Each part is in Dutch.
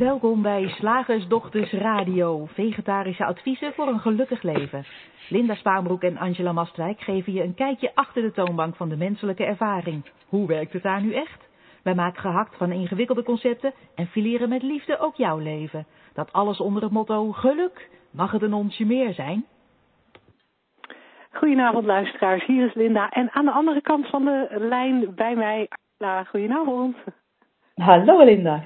Welkom bij Slagersdochters Radio, vegetarische adviezen voor een gelukkig leven. Linda Spaanbroek en Angela Mastwijk geven je een kijkje achter de toonbank van de menselijke ervaring. Hoe werkt het daar nu echt? Wij maken gehakt van ingewikkelde concepten en fileren met liefde ook jouw leven. Dat alles onder het motto geluk. Mag het een onsje meer zijn? Goedenavond luisteraars, hier is Linda. En aan de andere kant van de lijn bij mij, Angela. Goedenavond. Hallo Linda.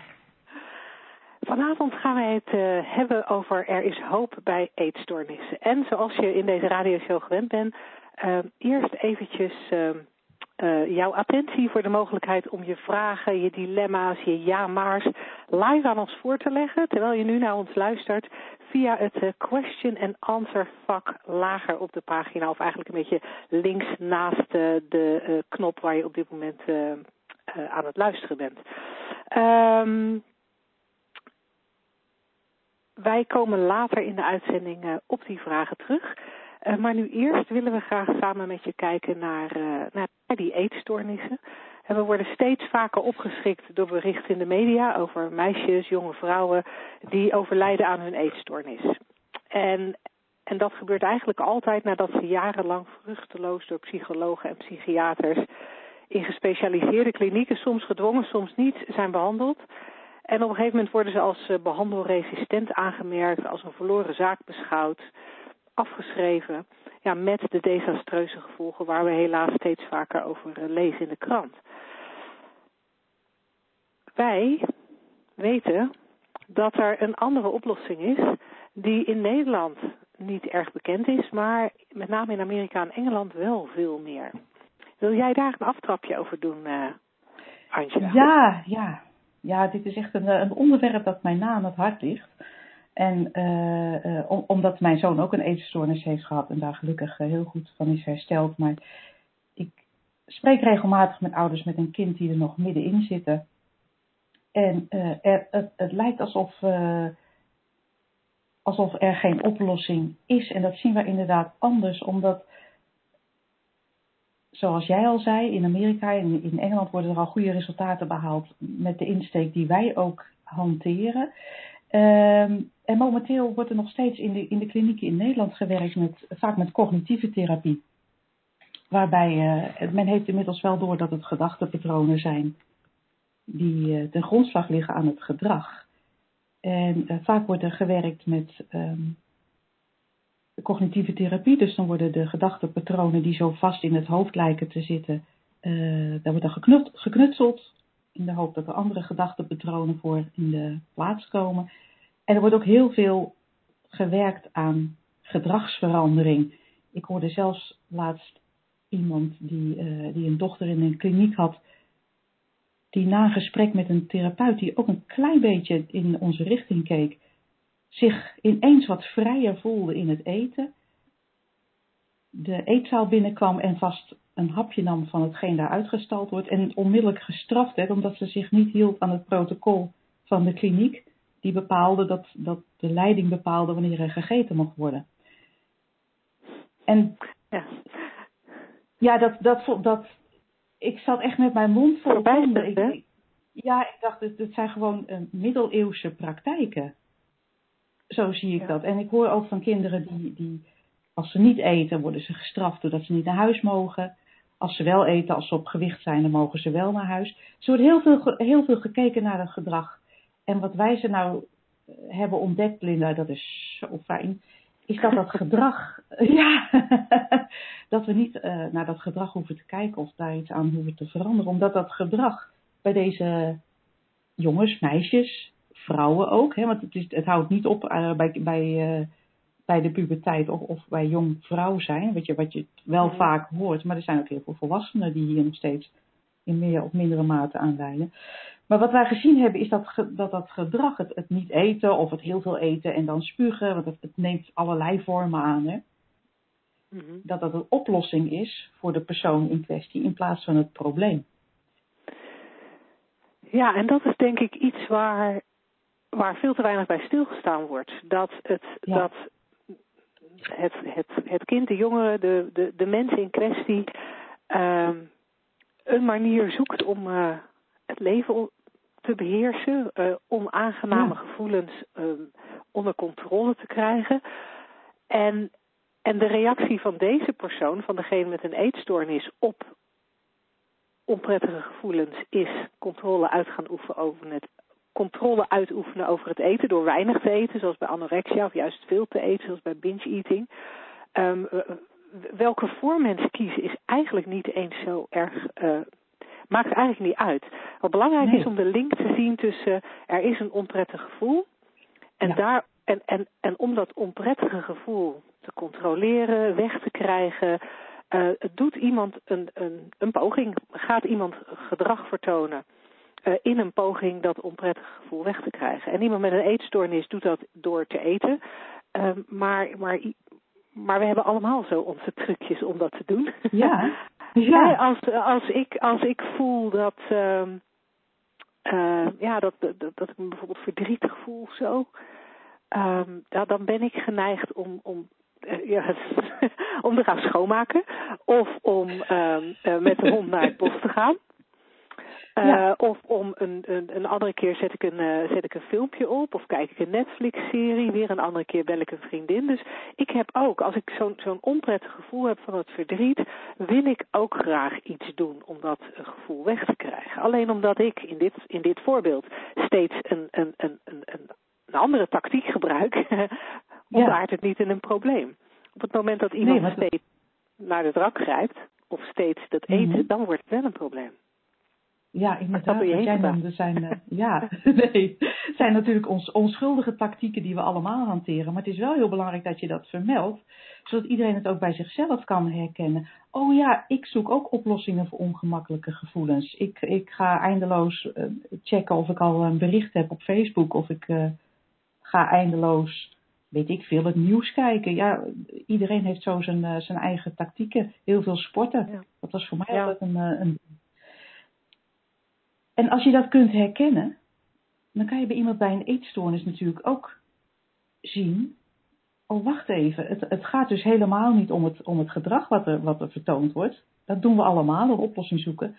Vanavond gaan wij het uh, hebben over er is hoop bij eetstoornissen. En zoals je in deze radioshow gewend bent, uh, eerst eventjes uh, jouw attentie voor de mogelijkheid om je vragen, je dilemma's, je ja-maars live aan ons voor te leggen, terwijl je nu naar ons luistert, via het question and answer vak lager op de pagina, of eigenlijk een beetje links naast de knop waar je op dit moment aan het luisteren bent. Um, wij komen later in de uitzending uh, op die vragen terug. Uh, maar nu eerst willen we graag samen met je kijken naar, uh, naar die eetstoornissen. En we worden steeds vaker opgeschrikt door berichten in de media over meisjes, jonge vrouwen die overlijden aan hun eetstoornis. En, en dat gebeurt eigenlijk altijd nadat ze jarenlang vruchteloos door psychologen en psychiaters in gespecialiseerde klinieken, soms gedwongen, soms niet, zijn behandeld. En op een gegeven moment worden ze als uh, behandelresistent aangemerkt, als een verloren zaak beschouwd, afgeschreven. Ja, met de desastreuze gevolgen waar we helaas steeds vaker over uh, lezen in de krant. Wij weten dat er een andere oplossing is die in Nederland niet erg bekend is, maar met name in Amerika en Engeland wel veel meer. Wil jij daar een aftrapje over doen, uh, Angela? Ja, ja ja, dit is echt een, een onderwerp dat mij na aan het hart ligt. En uh, uh, omdat mijn zoon ook een eetstoornis heeft gehad en daar gelukkig heel goed van is hersteld. Maar ik spreek regelmatig met ouders met een kind die er nog middenin zitten. En er, het, het, lijkt alsof, alsof er geen oplossing is. En dat zien we inderdaad anders, omdat zoals jij al zei, in Amerika en in Engeland worden er al goede resultaten behaald met de insteek die wij ook hanteren. Um, en momenteel wordt er nog steeds in de, in de klinieken in Nederland gewerkt met, vaak met cognitieve therapie. Waarbij uh, men heeft inmiddels wel door dat het gedachtepatronen zijn die uh, ten grondslag liggen aan het gedrag. En uh, vaak wordt er gewerkt met um, de cognitieve therapie. Dus dan worden de gedachtepatronen die zo vast in het hoofd lijken te zitten, uh, daar wordt dan geknutseld. In de hoop dat er andere gedachtepatronen voor in de plaats komen. En er wordt ook heel veel gewerkt aan gedragsverandering. Ik hoorde zelfs laatst iemand die, uh, die een dochter in een kliniek had. Die na een gesprek met een therapeut, die ook een klein beetje in onze richting keek, zich ineens wat vrijer voelde in het eten, de eetzaal binnenkwam en vast een hapje nam van hetgeen daar uitgestald wordt en onmiddellijk gestraft werd omdat ze zich niet hield aan het protocol van de kliniek, die bepaalde dat, dat de leiding bepaalde wanneer er gegeten mocht worden. En ja, ja dat, dat, dat, ik zat echt met mijn mond vol tanden. Ja, ik dacht, het, het zijn gewoon uh, middeleeuwse praktijken. Zo zie ik ja. dat. En ik hoor ook van kinderen die, die, als ze niet eten, worden ze gestraft doordat ze niet naar huis mogen. Als ze wel eten, als ze op gewicht zijn, dan mogen ze wel naar huis. Dus er wordt heel veel, heel veel gekeken naar het gedrag. En wat wij ze nou eh, hebben ontdekt, Linda, dat is zo fijn, is dat dat gedrag, ja, dat we niet uh, naar dat gedrag hoeven te kijken of daar iets aan hoeven te veranderen. Omdat dat gedrag bij deze jongens, meisjes, vrouwen ook. Hè, want het, is, het houdt niet op uh, bij, bij, uh, bij de puberteit of, of bij jong vrouw zijn. Wat je, wat je wel vaak hoort. Maar er zijn ook heel veel volwassenen die hier nog steeds in meer of mindere mate aanwijden. Maar wat wij gezien hebben is dat dat, dat gedrag, het, het niet eten of het heel veel eten en dan spugen, want het, het neemt allerlei vormen aan. Hè, mm -hmm. Dat dat een oplossing is voor de persoon in kwestie in plaats van het probleem. Ja, en dat is denk ik iets waar waar veel te weinig bij stilgestaan wordt. Dat het, ja. dat het, het, het kind, de jongere, de, de, de mensen in kwestie uh, een manier zoekt om uh, het leven te beheersen, uh, onaangename gevoelens um, onder controle te krijgen. En, en de reactie van deze persoon, van degene met een eetstoornis, op onprettige gevoelens is controle uit gaan oefenen over het controle uitoefenen over het eten door weinig te eten, zoals bij anorexia, of juist veel te eten, zoals bij binge eating. Um, welke vorm mensen kiezen is eigenlijk niet eens zo erg uh, maakt eigenlijk niet uit. Wat belangrijk is om de link te zien tussen er is een onprettig gevoel en, daar, en, en, en om dat onprettige gevoel te controleren, weg te krijgen, uh, doet iemand een, een, een poging, gaat iemand gedrag vertonen uh, in een poging dat onprettige gevoel weg te krijgen. En iemand met een eetstoornis doet dat door te eten, uh, maar, maar, maar we hebben allemaal zo onze trucjes om dat te doen. Ja. Ja. als, als, ik, als ik voel dat, uh, uh, ja, dat, dat, dat ik me bijvoorbeeld verdrietig voel zo, ja, dan ben ik geneigd om, om uh, ja, om te gaan schoonmaken. Of om uh, uh, met de hond naar het bos te gaan. Uh, ja. Of om een, een, een andere keer zet ik een, uh, zet ik een filmpje op of kijk ik een Netflix-serie. Weer een andere keer bel ik een vriendin. Dus ik heb ook, als ik zo'n zo'n onprettig gevoel heb van het verdriet, wil ik ook graag iets doen om dat gevoel weg te krijgen. Alleen omdat ik in dit, in dit voorbeeld steeds een, een, een, een, een andere tactiek gebruik, ontaart ja. het niet in een probleem. Op het moment dat iemand nee, steeds naar de drank grijpt, of steeds dat eten, mm -hmm. dan wordt het wel een probleem. Ja, inderdaad. Jij noemde zijn, uh, ja, nee, zijn natuurlijk ons, onschuldige tactieken die we allemaal hanteren. Maar het is wel heel belangrijk dat je dat vermeldt, zodat iedereen het ook bij zichzelf kan herkennen. Oh ja, ik zoek ook oplossingen voor ongemakkelijke gevoelens. Ik, ik ga eindeloos uh, checken of ik al een bericht heb op Facebook, of ik uh, ga eindeloos, weet ik veel, het nieuws kijken. Ja, iedereen heeft zo zijn, zijn eigen tactieken. Heel veel sporten. Ja. Dat was voor mij ja. altijd een, een en als je dat kunt herkennen, dan kan je bij iemand bij een eetstoornis natuurlijk ook zien. Oh, wacht even. Het, het gaat dus helemaal niet om het, om het gedrag wat er, wat er vertoond wordt. Dat doen we allemaal, een oplossing zoeken.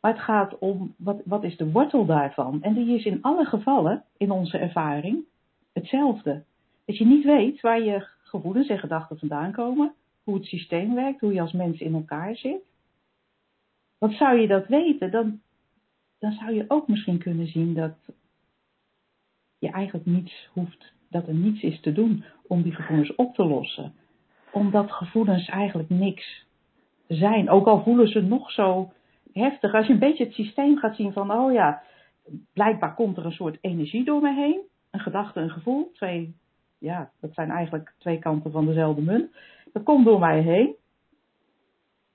Maar het gaat om wat, wat is de wortel daarvan. En die is in alle gevallen, in onze ervaring, hetzelfde. Dat je niet weet waar je gevoelens en gedachten vandaan komen, hoe het systeem werkt, hoe je als mens in elkaar zit. Want zou je dat weten, dan, dan zou je ook misschien kunnen zien dat je eigenlijk niets hoeft, dat er niets is te doen om die gevoelens op te lossen. Omdat gevoelens eigenlijk niks zijn. Ook al voelen ze nog zo heftig. Als je een beetje het systeem gaat zien van, oh ja, blijkbaar komt er een soort energie door me heen. Een gedachte, een gevoel. Twee, ja, dat zijn eigenlijk twee kanten van dezelfde munt. Dat komt door mij heen.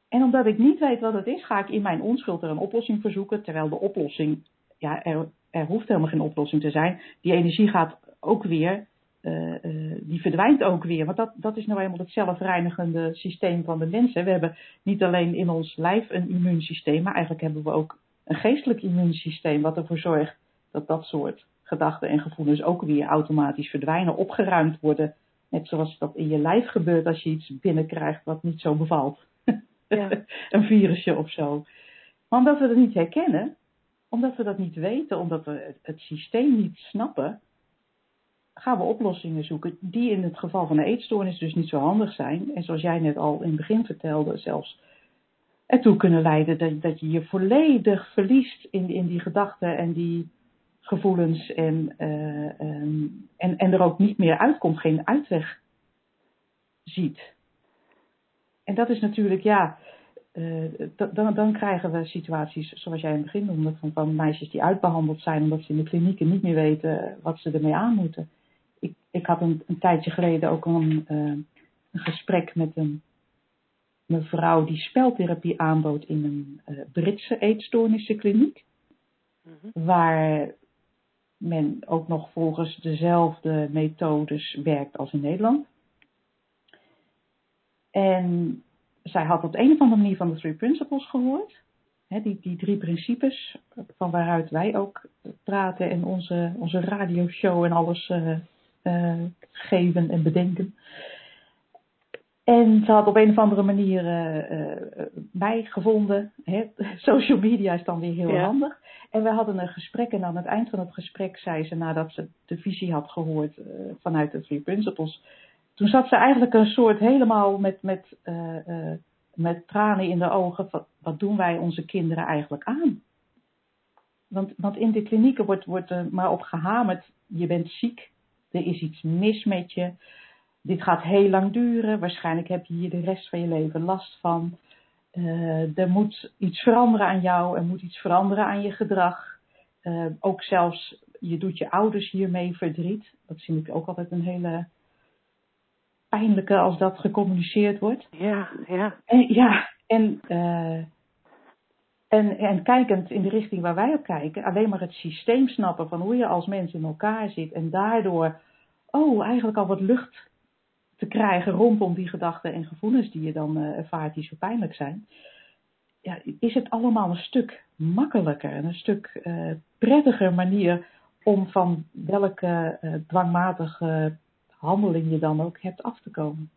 En omdat ik niet weet wat het is, ga ik in mijn onschuld er een oplossing voor zoeken. Terwijl de oplossing, ja, er, er hoeft helemaal geen oplossing te zijn. Die energie gaat ook weer, uh, uh, die verdwijnt ook weer. Want dat, dat is nou eenmaal het zelfreinigende systeem van de mensen. We hebben niet alleen in ons lijf een immuunsysteem, maar eigenlijk hebben we ook een geestelijk immuunsysteem. Wat ervoor zorgt dat dat soort gedachten en gevoelens ook weer automatisch verdwijnen, opgeruimd worden. Net zoals dat in je lijf gebeurt als je iets binnenkrijgt wat niet zo bevalt. Een virusje of zo. Maar omdat we dat niet herkennen, omdat we dat niet weten, omdat we het, systeem niet snappen, gaan we oplossingen zoeken die in het geval van een eetstoornis dus niet zo handig zijn. En zoals jij net al in het begin vertelde, zelfs ertoe kunnen leiden dat, dat je je volledig verliest in, in die gedachten en die gevoelens en, uh, um, en, en er ook niet meer uitkomt, geen uitweg ziet. En dat is natuurlijk, ja, uh, dan, dan krijgen we situaties zoals jij in het begin noemde, van, van meisjes die uitbehandeld zijn omdat ze in de klinieken niet meer weten wat ze ermee aan moeten. Ik, ik had een, een tijdje geleden ook een, uh, een gesprek met een mevrouw die speltherapie aanbood in een uh, Britse eetstoornissenkliniek. Mm-hmm. Waar men ook nog volgens dezelfde methodes werkt als in Nederland. En zij had op een of andere manier van de Three Principles gehoord. He, die, die drie principes van waaruit wij ook praten en onze, onze radioshow en alles uh, uh, geven en bedenken. En ze had op een of andere manier uh, mij gevonden. Social media is dan weer heel handig. En we hadden een gesprek en aan het eind van het gesprek zei ze, nadat ze de visie had gehoord vanuit de Three Principles, toen zat ze eigenlijk een soort helemaal met, met, met tranen in de ogen. Wat, doen wij onze kinderen eigenlijk aan? Want, want in de klinieken wordt, wordt er maar op gehamerd, je bent ziek, er is iets mis met je dit gaat heel lang duren. Waarschijnlijk heb je hier de rest van je leven last van. Uh, er moet iets veranderen aan jou. Er moet iets veranderen aan je gedrag. Ook zelfs, je doet je ouders hiermee verdriet. Dat vind ik ook altijd een hele pijnlijke als dat gecommuniceerd wordt. Ja, ja. En, ja, en, uh, en, en kijkend in de richting waar wij op kijken, alleen maar het systeem snappen van hoe je als mens in elkaar zit en daardoor, oh, eigenlijk al wat lucht te krijgen rondom die gedachten en gevoelens die je dan uh, ervaart die zo pijnlijk zijn, ja, is het allemaal een stuk makkelijker en een stuk uh, prettiger manier om van welke dwangmatige handeling je dan ook hebt af te komen.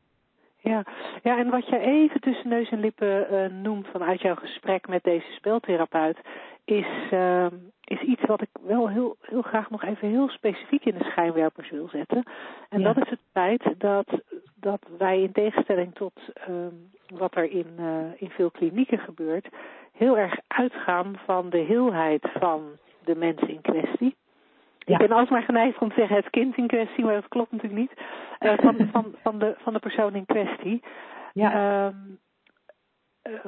Ja, ja, en wat je even tussen neus en lippen uh, noemt vanuit jouw gesprek met deze speeltherapeut, is, uh, is iets wat ik wel heel, heel graag nog even heel specifiek in de schijnwerpers wil zetten. En ja. dat is het feit dat, dat wij in tegenstelling tot uh, wat er in, uh, in veel klinieken gebeurt, heel erg uitgaan van de heelheid van de mensen in kwestie. Ja. Ik ben alsmaar geneigd om te zeggen het kind in kwestie, maar dat klopt natuurlijk niet. Uh, van, van, van, de, van de persoon in kwestie. Ja. Um, uh,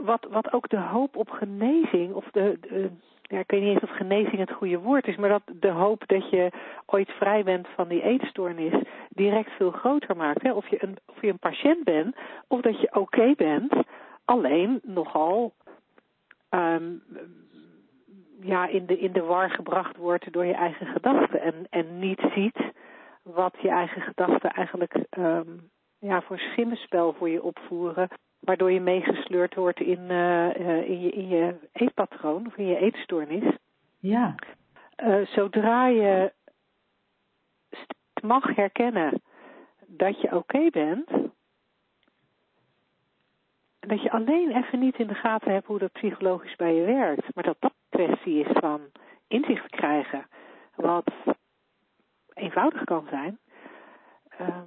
wat, wat ook de hoop op genezing, of de, de, ja, ik weet niet eens of genezing het goede woord is, maar dat de hoop dat je ooit vrij bent van die eetstoornis direct veel groter maakt. Hè? Of, je een, of je een patiënt bent, of dat je oké okay bent, alleen nogal um, ja, in, de, in de war gebracht wordt door je eigen gedachten en, en niet ziet wat je eigen gedachten eigenlijk um, ja, voor schimmenspel voor je opvoeren, waardoor je meegesleurd wordt in, uh, uh, in, je, in je eetpatroon of in je eetstoornis. Ja. Uh, zodra je mag herkennen dat je oké okay bent, dat je alleen even niet in de gaten hebt hoe dat psychologisch bij je werkt, maar dat dat een kwestie is van inzicht krijgen, wat eenvoudig kan zijn. Uh,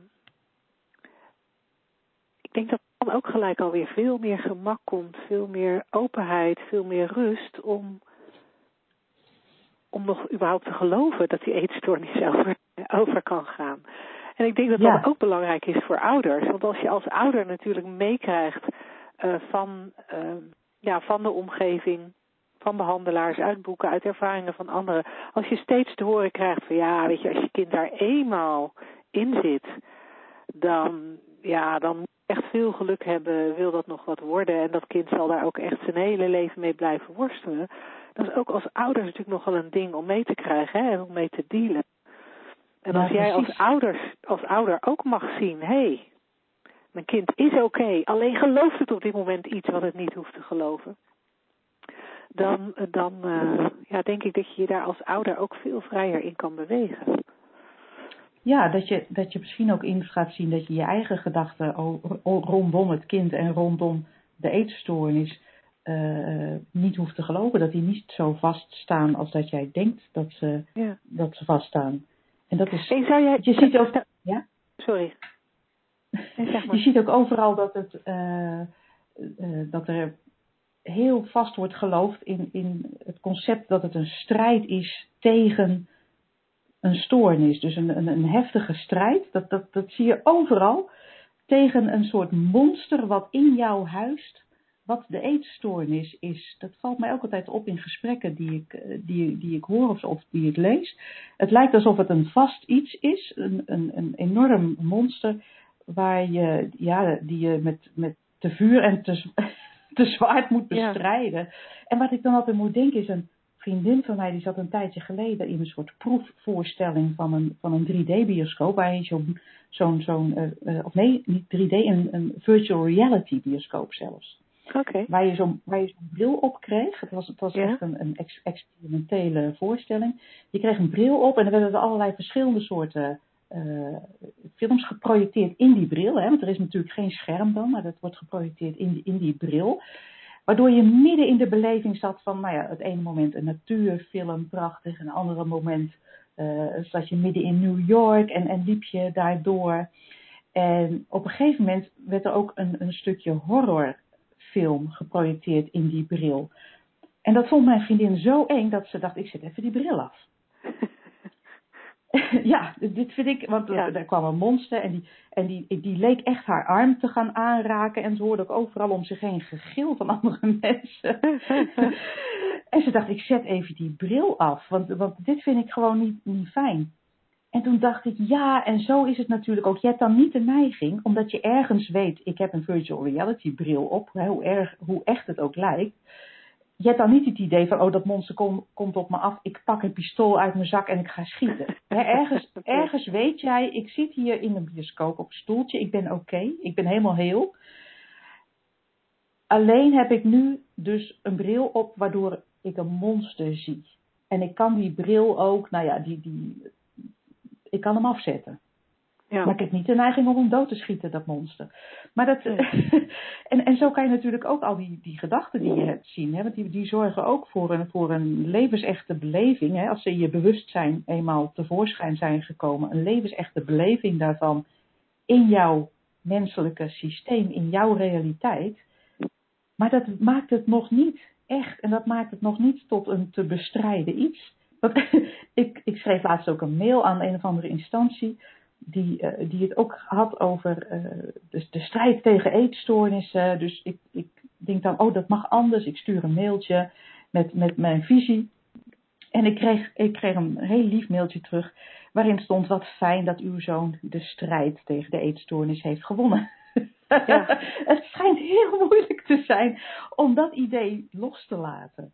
ik denk dat dan ook gelijk alweer veel meer gemak komt, veel meer openheid, veel meer rust om, om nog überhaupt te geloven dat die eetstoornis over, over kan gaan. En ik denk dat ja. dat ook belangrijk is voor ouders. Want als je als ouder natuurlijk meekrijgt van, uh, ja, van de omgeving, van behandelaars, uit boeken, uit ervaringen van anderen. Als je steeds te horen krijgt van ja, weet je, als je kind daar eenmaal in zit, dan, ja, dan moet je echt veel geluk hebben, wil dat nog wat worden. En dat kind zal daar ook echt zijn hele leven mee blijven worstelen. Dat is ook als ouders natuurlijk nogal een ding om mee te krijgen hè, en om mee te dealen. En als ja, jij als, ouders, als ouder ook mag zien, hé, hey, mijn kind is oké, okay, alleen gelooft het op dit moment iets wat het niet hoeft te geloven. Dan, dan uh, ja, denk ik dat je je daar als ouder ook veel vrijer in kan bewegen. Ja, dat je, dat je misschien ook in gaat zien dat je je eigen gedachten rondom het kind en rondom de eetstoornis uh, niet hoeft te geloven. Dat die niet zo vaststaan als dat jij denkt dat ze, ja. dat ze vaststaan. En dat is. Hey, zou jij, je ziet ook. Ja? Sorry. Zeg maar. Je ziet ook overal dat, het, uh, uh, dat er heel vast wordt geloofd in, in het concept dat het een strijd is tegen een stoornis. Dus een, een, een heftige strijd. Dat, dat, dat zie je overal. Tegen een soort monster wat in jou huist. Wat de eetstoornis is. Dat valt mij ook altijd op in gesprekken die ik, die, die ik hoor of, of die ik lees. Het lijkt alsof het een vast iets is. Een, een, een enorm monster waar je, ja, die je met, met te vuur en te, te zwaard moet bestrijden. Ja. En wat ik dan altijd moet denken is een vriendin van mij die zat een tijdje geleden in een soort proefvoorstelling van een, van een 3D-bioscoop. Waar je zo'n, zo'n, zo'n uh, uh, of nee, niet 3D, een, een virtual reality bioscoop zelfs. Okay. Waar je zo'n zo'n bril op kreeg. Het was, het was ja. echt een, een ex, experimentele voorstelling. Je kreeg een bril op en er werden er allerlei verschillende soorten films geprojecteerd in die bril. Hè, want er is natuurlijk geen scherm dan, maar dat wordt geprojecteerd in die, in die bril. Waardoor je midden in de beleving zat van, nou ja, het ene moment een natuurfilm, prachtig. En een andere moment uh, zat je midden in New York en, en liep je daardoor. En op een gegeven moment werd er ook een, een stukje horrorfilm geprojecteerd in die bril. En dat vond mijn vriendin zo eng dat ze dacht, ik zet even die bril af. ja, dit vind ik, want ja. er kwam een monster en, die, en die, die leek echt haar arm te gaan aanraken. En ze hoorde ook overal om zich heen gegil van andere mensen. en ze dacht, ik zet even die bril af, want, want dit vind ik gewoon niet, niet fijn. En toen dacht ik, ja, en zo is het natuurlijk ook. Je hebt dan niet de neiging, omdat je ergens weet, ik heb een virtual reality bril op, hoe, erg, hoe echt het ook lijkt je hebt dan niet het idee van, oh dat monster kom, komt op me af, ik pak een pistool uit mijn zak en ik ga schieten. ergens, ergens weet jij, ik zit hier in een bioscoop op een stoeltje, ik ben oké, ik ben helemaal heel. Alleen heb ik nu dus een bril op waardoor ik een monster zie. En ik kan die bril ook, nou ja, die, die, ik kan hem afzetten. Ja. Maar ik heb niet de neiging om hem dood te schieten, dat monster. Maar dat, en, en zo kan je natuurlijk ook al die, die gedachten die je hebt zien. Hè, want die, die zorgen ook voor een, voor een levensechte beleving. Hè, als ze in je bewustzijn eenmaal tevoorschijn zijn gekomen. Een levensechte beleving daarvan in jouw menselijke systeem, in jouw realiteit. Maar dat maakt het nog niet echt. En dat maakt het nog niet tot een te bestrijden iets. Want ik, ik schreef laatst ook een mail aan een of andere instantie die, uh, die het ook had over uh, de, de, strijd tegen eetstoornissen. Dus ik, ik denk dan, oh dat mag anders. Ik stuur een mailtje met, met mijn visie. En ik kreeg, ik kreeg een heel lief mailtje terug waarin stond wat fijn dat uw zoon de strijd tegen de eetstoornis heeft gewonnen. Ja. het schijnt heel moeilijk te zijn om dat idee los te laten.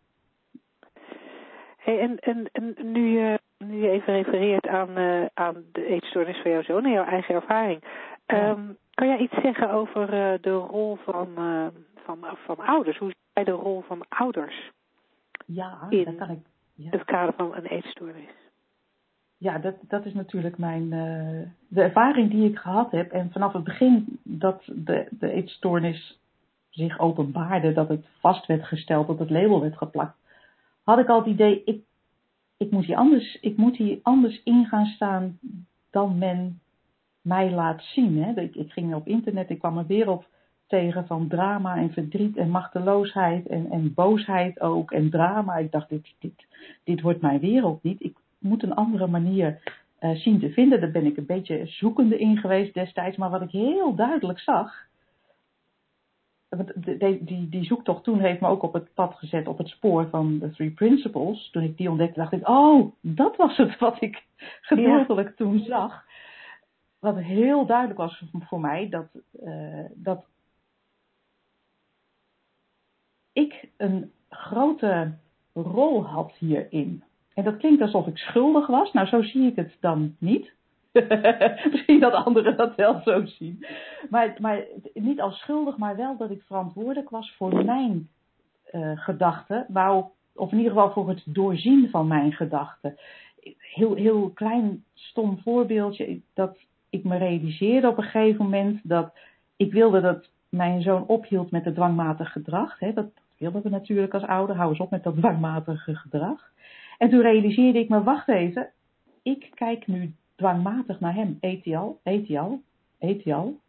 Hey, en, en, en nu je nu je even refereert aan, uh, aan de eetstoornis van jouw zoon en jouw eigen ervaring. Um, kan jij iets zeggen over uh, de rol van, uh, van, van ouders? Hoe jij de rol van ouders ja, in kan ik, ja. het kader van een eetstoornis? Ja, dat, dat is natuurlijk mijn, de ervaring die ik gehad heb. En vanaf het begin dat de, de eetstoornis zich openbaarde, dat het vast werd gesteld, dat het label werd geplakt, had ik al het idee, ik ik moet hier anders, ik moet hier anders in gaan staan dan men mij laat zien. Hè. Ik, ik ging op internet, ik kwam een wereld tegen van drama en verdriet en machteloosheid en, en boosheid ook en drama. Ik dacht, dit, dit, dit wordt mijn wereld niet. Ik moet een andere manier uh, zien te vinden. Daar ben ik een beetje zoekende in geweest destijds. Maar wat ik heel duidelijk zag, die, die, die zoektocht toen heeft me ook op het pad gezet, op het spoor van de Three Principles. Toen ik die ontdekte, dacht ik, oh, dat was het wat ik gedeeltelijk toen zag. Wat heel duidelijk was voor mij, dat, uh, dat ik een grote rol had hierin. En dat klinkt alsof ik schuldig was. Nou, zo zie ik het dan niet. Misschien dat anderen dat wel zo zien. Maar, maar niet als schuldig, maar wel dat ik verantwoordelijk was voor mijn uh, gedachten. of in ieder geval voor het doorzien van mijn gedachten. Heel, heel klein stom voorbeeldje. Dat ik me realiseerde op een gegeven moment dat ik wilde dat mijn zoon ophield met het dwangmatig gedrag. Hè, dat wilden we natuurlijk als ouder. Hou eens op met dat dwangmatige gedrag. En toen realiseerde ik me, wacht even, ik kijk nu dwangmatig naar hem. Eet hij al?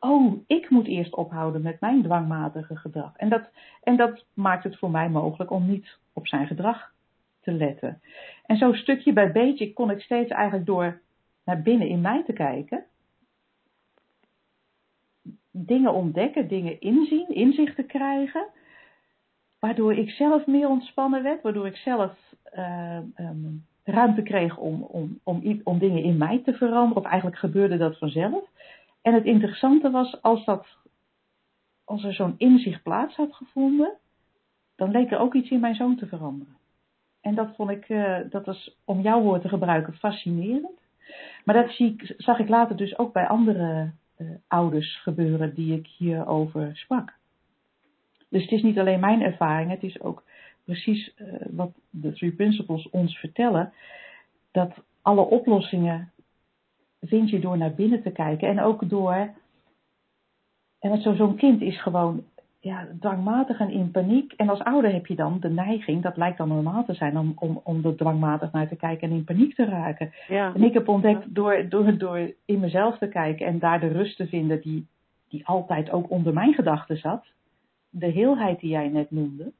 Oh, ik moet eerst ophouden met mijn dwangmatige gedrag. En dat, en dat maakt het voor mij mogelijk om niet op zijn gedrag te letten. En zo stukje bij beetje kon ik steeds eigenlijk door naar binnen in mij te kijken. Dingen ontdekken, dingen inzien, inzichten krijgen. Waardoor ik zelf meer ontspannen werd, waardoor ik zelf uh, um, ruimte kreeg om, om, om, om dingen in mij te veranderen. Of eigenlijk gebeurde dat vanzelf. En het interessante was, als, dat, als er zo'n inzicht plaats had gevonden, dan leek er ook iets in mijn zoon te veranderen. En dat vond ik, uh, dat was om jouw woord te gebruiken, fascinerend. Maar dat zie ik, zag ik later dus ook bij andere uh, ouders gebeuren die ik hierover sprak. Dus het is niet alleen mijn ervaring, het is ook precies uh, wat de Three Principles ons vertellen, dat alle oplossingen vind je door naar binnen te kijken. En ook door. En zo'n zo kind is gewoon ja, dwangmatig en in paniek. En als ouder heb je dan de neiging, dat lijkt dan normaal te zijn, om, om, om er dwangmatig naar te kijken en in paniek te raken. Ja. En ik heb ontdekt door, door, door in mezelf te kijken en daar de rust te vinden die, die altijd ook onder mijn gedachten zat. De heelheid die jij net noemde.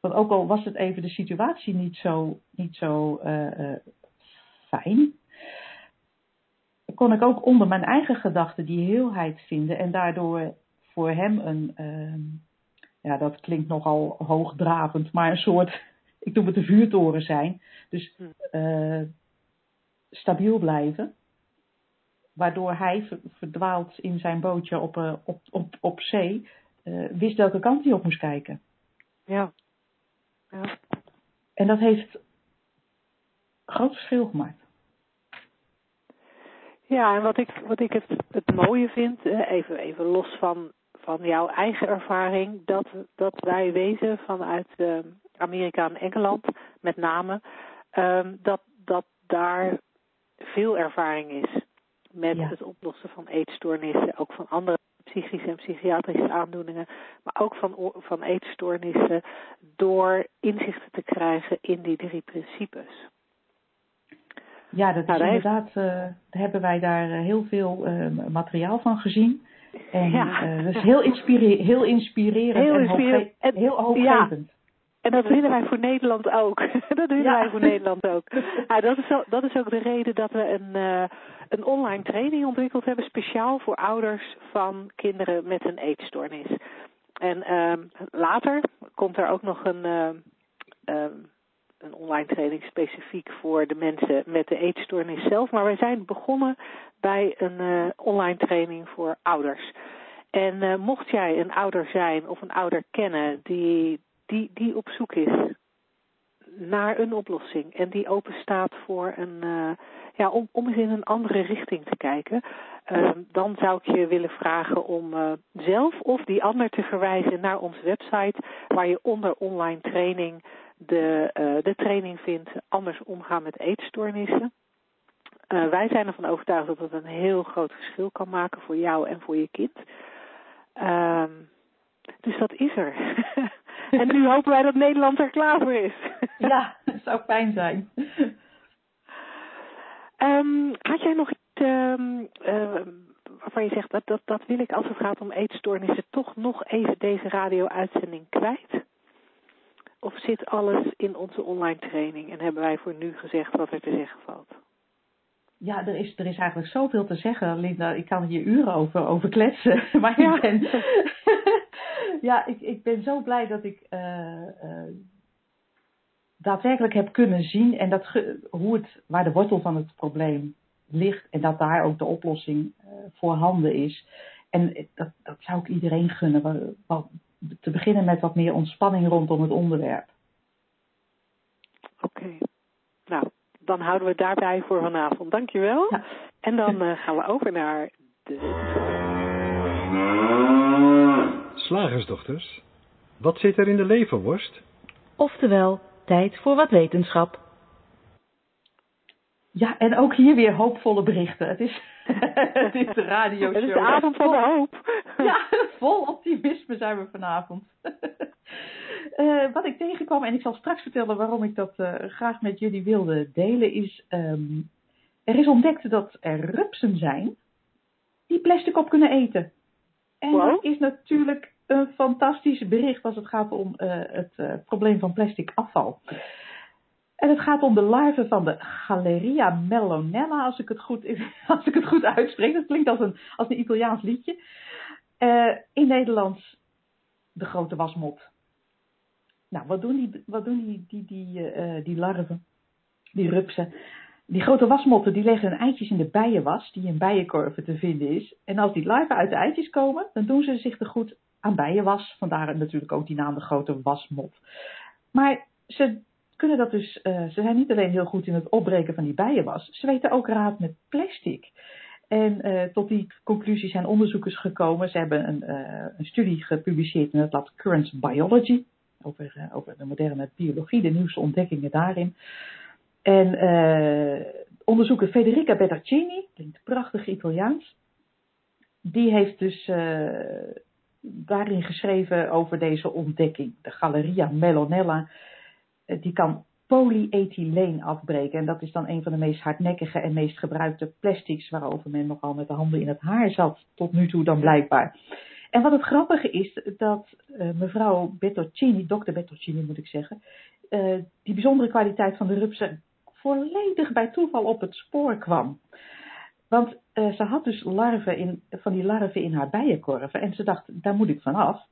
Want ook al was het even de situatie niet zo, niet zo uh, uh, fijn, kon ik ook onder mijn eigen gedachten die heelheid vinden en daardoor voor hem een, uh, ja dat klinkt nogal hoogdravend, maar een soort, ik noem het de vuurtoren zijn. Dus uh, stabiel blijven. Waardoor hij verdwaald in zijn bootje op, uh, op, op, op zee, wist welke kant hij op moest kijken. Ja. Ja. En dat heeft groot verschil gemaakt. Ja, en wat ik, wat ik het, het mooie vind, even, even los van, van jouw eigen ervaring, dat, dat wij weten vanuit uh, Amerika en Engeland met name, um, dat, dat daar veel ervaring is met Ja. het oplossen van eetstoornissen, ook van andere psychische en psychiatrische aandoeningen, maar ook van, van eetstoornissen, door inzichten te krijgen in die drie principes. Ja, dat is Nou, inderdaad, daar hebben wij daar eh, heel veel eh, materiaal van gezien. En Ja. dat is heel, inspire heel inspirerend Heel en, inspirerend. En- heel hoopgevend. En dat willen wij voor Nederland ook. dat willen Ja. wij voor Nederland ook. Dat, is zo, dat is ook de reden dat we een, eh, een online training ontwikkeld hebben, speciaal voor ouders van kinderen met een eetstoornis. En ehm, later komt er ook nog een, ehm, ehm, een online training specifiek voor de mensen met de eetstoornis zelf. Maar wij zijn begonnen bij een eh, online training voor ouders. En eh, mocht jij een ouder zijn of een ouder kennen die, die, die op zoek is naar een oplossing en die open staat voor een, eh, ja, om, om eens in een andere richting te kijken, eh, dan zou ik je willen vragen om eh, zelf of die ander te verwijzen naar onze website, waar je onder online training de, eh, de training vindt anders omgaan met eetstoornissen. Wij zijn ervan overtuigd dat het een heel groot verschil kan maken voor jou en voor je kind. Ehm, dus dat is er. en nu hopen wij dat Nederland er klaar voor is. Ja, dat zou fijn zijn. Ehm, had jij nog iets eh, waarvan je zegt dat, dat dat wil ik als het gaat om eetstoornissen toch nog even deze radio-uitzending kwijt? Of zit alles in onze online training en hebben wij voor nu gezegd wat er te zeggen valt? Ja, er is, er is eigenlijk zoveel te zeggen, Linda. Ik kan hier uren over, over kletsen. Maar Ja. ik ben, ja, ik, ik ben zo blij dat ik eh, eh, daadwerkelijk heb kunnen zien en dat hoe het, waar de wortel van het probleem ligt. En dat daar ook de oplossing eh, voorhanden is. En dat, dat zou ik iedereen gunnen. Wa- wa- te beginnen met wat meer ontspanning rondom het onderwerp. Oké. Nou, dan houden we het daarbij voor vanavond. Dankjewel. Ja. En dan eh, gaan we over naar de Slagersdochters, wat zit er in de leverworst? Oftewel, tijd voor wat wetenschap. Ja, en ook hier weer hoopvolle berichten. Het is, het is de radio Het is de avond van de hoop. Ja, vol optimisme zijn we vanavond. Eh, wat ik tegenkwam, en ik zal straks vertellen waarom ik dat eh, graag met jullie wilde delen, is ehm, er is ontdekt dat er rupsen zijn die plastic op kunnen eten. En Wow. dat is natuurlijk een fantastisch bericht als het gaat om eh, het probleem van plastic afval. En het gaat om de larven van de Galeria mellonella, als ik het goed, als ik het goed uitspreek. Dat klinkt als een, als een Italiaans liedje. In Nederlands de grote wasmot. Nou, wat doen die, wat doen die, die, die, eh, die larven, die rupsen? Die grote wasmotten die leggen hun eitjes in de bijenwas, die in bijenkorven te vinden is. En als die larven uit de eitjes komen, dan doen ze zich te goed aan bijenwas. Vandaar natuurlijk ook die naam de grote wasmot. Maar ze kunnen dat dus, eh, ze zijn niet alleen heel goed in het opbreken van die bijenwas, ze weten ook raad met plastic. En eh, tot die conclusie zijn onderzoekers gekomen. Ze hebben een, eh, een studie gepubliceerd in het blad Currents Biology. Over, eh, over de moderne biologie, de nieuwste ontdekkingen daarin. En eh, onderzoeker Federica Bertaccini, klinkt prachtig Italiaans, die heeft dus uh, daarin geschreven over deze ontdekking. De Galleria Melonella, die kan polyethyleen afbreken. En dat is dan een van de meest hardnekkige en meest gebruikte plastics waarover men nogal met de handen in het haar zat, tot nu toe dan blijkbaar. En wat het grappige is, dat uh, mevrouw Bertoncini, dokter Bertoncini moet ik zeggen, uh, die bijzondere kwaliteit van de rupsen volledig bij toeval op het spoor kwam. Want uh, ze had dus larven in, van die larven in haar bijenkorven en ze dacht, daar moet ik vanaf.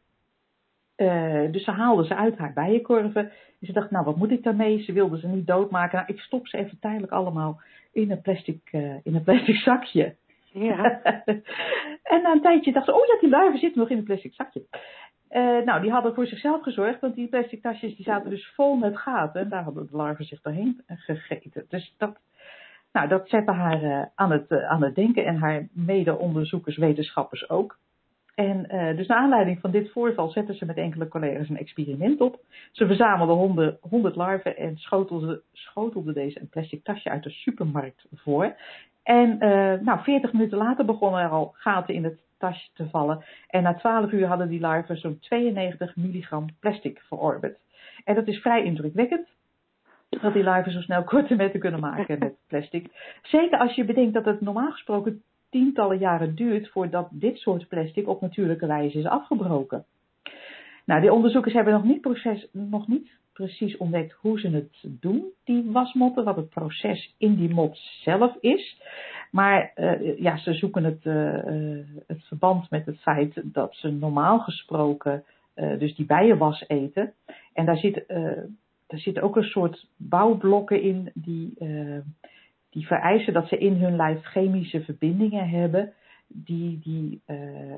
Dus ze haalde ze uit haar bijenkorven. En ze dacht, nou wat moet ik daarmee? Ze wilde ze niet doodmaken. Nou, ik stop ze even tijdelijk allemaal in een plastic, in een plastic zakje. Ja. en na een tijdje dacht ze, oh ja, die larven zitten nog in een plastic zakje. Uh, nou, die hadden voor zichzelf gezorgd, want die plastic tasjes die zaten dus vol met gaten. En daar hadden de larven zich doorheen gegeten. Dus dat, nou, dat zette haar uh, aan, het, uh, aan het denken en haar mede-onderzoekers, wetenschappers ook. En dus naar aanleiding van dit voorval zetten ze met enkele collega's een experiment op. Ze verzamelden honderd, 100 larven en schotelden, schotelden deze een plastic tasje uit de supermarkt voor. En uh, nou, 40 minuten later begonnen er al gaten in het tasje te vallen. En na 12 uur hadden die larven zo'n 92 milligram plastic verorberd. En dat is vrij indrukwekkend. Dat die larven zo snel korte metten kunnen maken met plastic. Zeker als je bedenkt dat het normaal gesproken tientallen jaren duurt voordat dit soort plastic op natuurlijke wijze is afgebroken. Nou, die onderzoekers hebben nog niet, proces, nog niet precies ontdekt hoe ze het doen, die wasmotten, wat het proces in die mot zelf is. Maar uh, ja, ze zoeken het, uh, het verband met het feit dat ze normaal gesproken dus die bijenwas eten. En daar zit, daar zitten ook een soort bouwblokken in die die vereisen dat ze in hun lijf chemische verbindingen hebben die die,